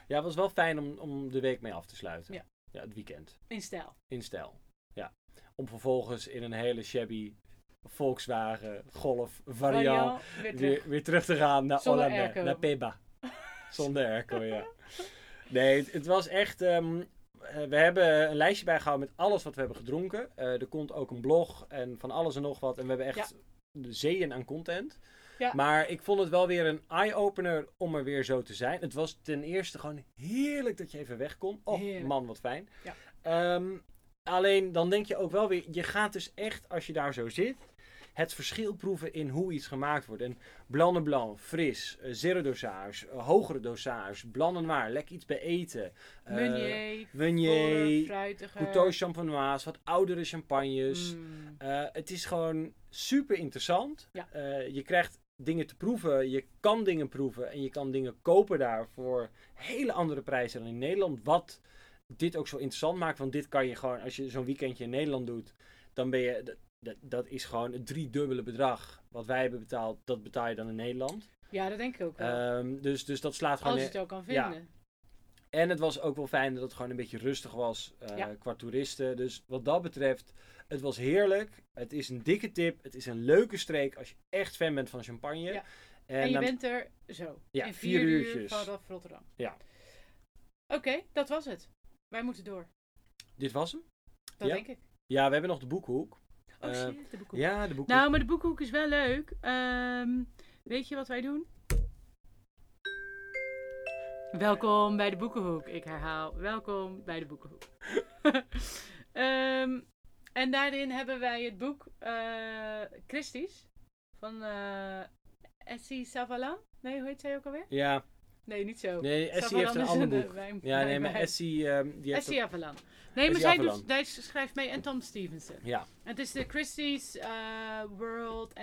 Ja, het was wel fijn om, om de week mee af te sluiten. Ja. ja, het weekend. In stijl. In stijl. Ja. Om vervolgens in een hele shabby Volkswagen Golf variant weer terug. weer, weer terug te gaan naar Zonder Hollande, airco. naar Peba. Zonder airco, ja. Nee, het, het was echt... ehm, eh, we hebben een lijstje bijgehouden met alles wat we hebben gedronken. Eh, er komt ook een blog en van alles en nog wat. En we hebben echt de zeeën aan content. Ja. Maar ik vond het wel weer een eye-opener om er weer zo te zijn. Het was ten eerste gewoon heerlijk dat je even weg kon. Oh Heerlijk. man, wat fijn. Ja. Ehm, alleen dan denk je ook wel weer, je gaat dus echt, als je daar zo zit, het verschil proeven in hoe iets gemaakt wordt. En blanc de blanc, fris, eh, zero dosage, eh, hogere dosage, blanc en noir, lekker iets bij eten. Eh, Meunier, fruitiger. Couteau champenoise, wat oudere champagnes. Mm. Het is gewoon super interessant. Ja. Je krijgt dingen te proeven, je kan dingen proeven en je kan dingen kopen daar voor hele andere prijzen dan in Nederland. Wat dit ook zo interessant maakt, want dit kan je gewoon, als je zo'n weekendje in Nederland doet, dan ben je, dat, is gewoon het driedubbele bedrag wat wij hebben betaald, dat betaal je dan in Nederland. Ja, dat denk ik ook wel. Ehm, dus, dus dat slaat gewoon... Als je het ook kan ja. vinden. En het was ook wel fijn dat het gewoon een beetje rustig was eh, Ja. qua toeristen. Dus wat dat betreft, het was heerlijk. Het is een dikke tip. Het is een leuke streek als je echt fan bent van champagne. Ja. En, En, je bent er zo. Ja, in vier vier, uur uurtjes. vanaf Rotterdam. Ja. Oké, dat was het. Wij moeten door. Dit was hem? Dat Ja. denk ik. Ja, we hebben nog de boekhoek. Oh Eh, shit, de boekhoek. Ja, de boekhoek. Nou, maar de boekhoek is wel leuk. Ehm, weet je wat wij doen? Welkom bij de Boekenhoek. Ik herhaal, welkom bij de Boekenhoek. Ehm, en daarin hebben wij het boek eh Christie's van eh Essie Savalan. Nee, hoe heet zij ook alweer? Ja, Nee, niet zo. nee, Essie Savalan heeft een ander eh, boek. Ja, nee, maar Essie, ehm, die heeft... Essie Avalon. Nee, maar zij, doet, zij schrijft mee en Tom Stevenson. Ja, En het is de Christie's eh, World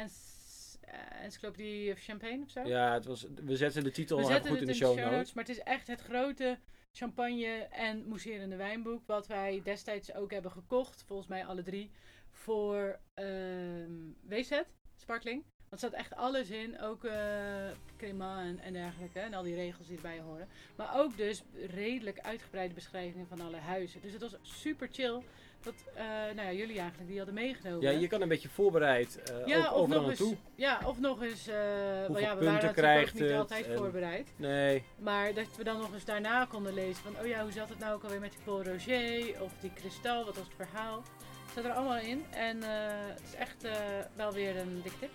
Encyclopedie of Champagne of zo. ja het was, we zetten de titel We zetten goed het in de show notes, notes. maar het is echt het grote champagne en mousserende wijnboek. Wat wij destijds ook hebben gekocht, volgens mij alle drie, voor ehm WZ, Sparkling. er staat echt alles in, ook eh crema en, en dergelijke. En al die regels die erbij horen. Maar ook dus redelijk uitgebreide beschrijvingen van alle huizen. Dus het was super chill dat eh, nou ja, jullie eigenlijk die hadden meegenomen. Ja, je kan een beetje voorbereid eh Ja, ook overal eens, naartoe. ja, of nog eens, eh wel Hoeveel ja, we punten waren natuurlijk krijgt ook niet het altijd en- voorbereid. Nee, Maar dat we dan nog eens daarna konden lezen van, oh ja, hoe zat het nou ook alweer met die Paul Roger of die kristal, wat was het verhaal. Het staat er allemaal in en eh, het is echt eh, wel weer een dik tip.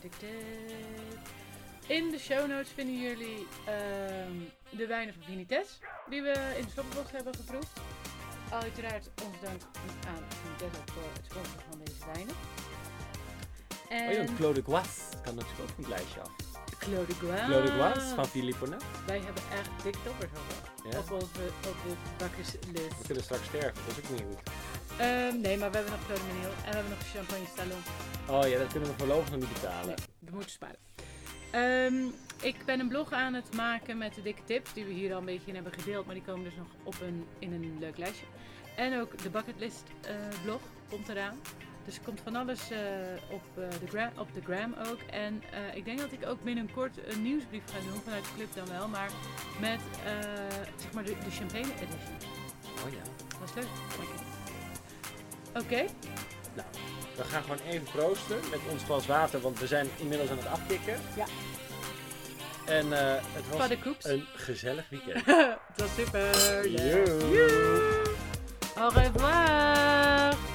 Dik tip. In de show notes vinden jullie ehm, de wijnen van Vinites, die we in de stoppenbox hebben geproefd. Uiteraard ons dank aan ook voor het sponsoren van deze wijnen. En oh ja, een Clos de Goisse kan natuurlijk ook het lijstje af. Clos de Gouin. Clos de Goisse van Philippe Bonnet. Wij hebben echt dik toppers al Ja. op onze op de We kunnen straks sterven, dat is ook niet goed. Ehm, nee, maar we hebben nog Claude Menil en we hebben nog Champagne Stallon. Oh ja, dat kunnen we voorlopig nog niet betalen. Nee, we moeten sparen. Ehm, ik ben een blog aan het maken met de dikke tips die we hier al een beetje in hebben gedeeld, maar die komen dus nog op een, in een leuk lijstje. En ook de bucketlist eh, blog komt eraan. Dus er komt van alles eh, op, eh, de gra- op de gram ook. En eh, ik denk dat ik ook binnenkort een nieuwsbrief ga doen, vanuit de club dan wel, maar met eh, zeg maar de, de champagne edition. Oh ja. Dat is leuk. Oké, We gaan gewoon even proosten met ons glas water, want we zijn inmiddels aan het afkicken. Ja. En eh, het was een gezellig weekend. Tot was super. Yeah. Yeah. Au revoir.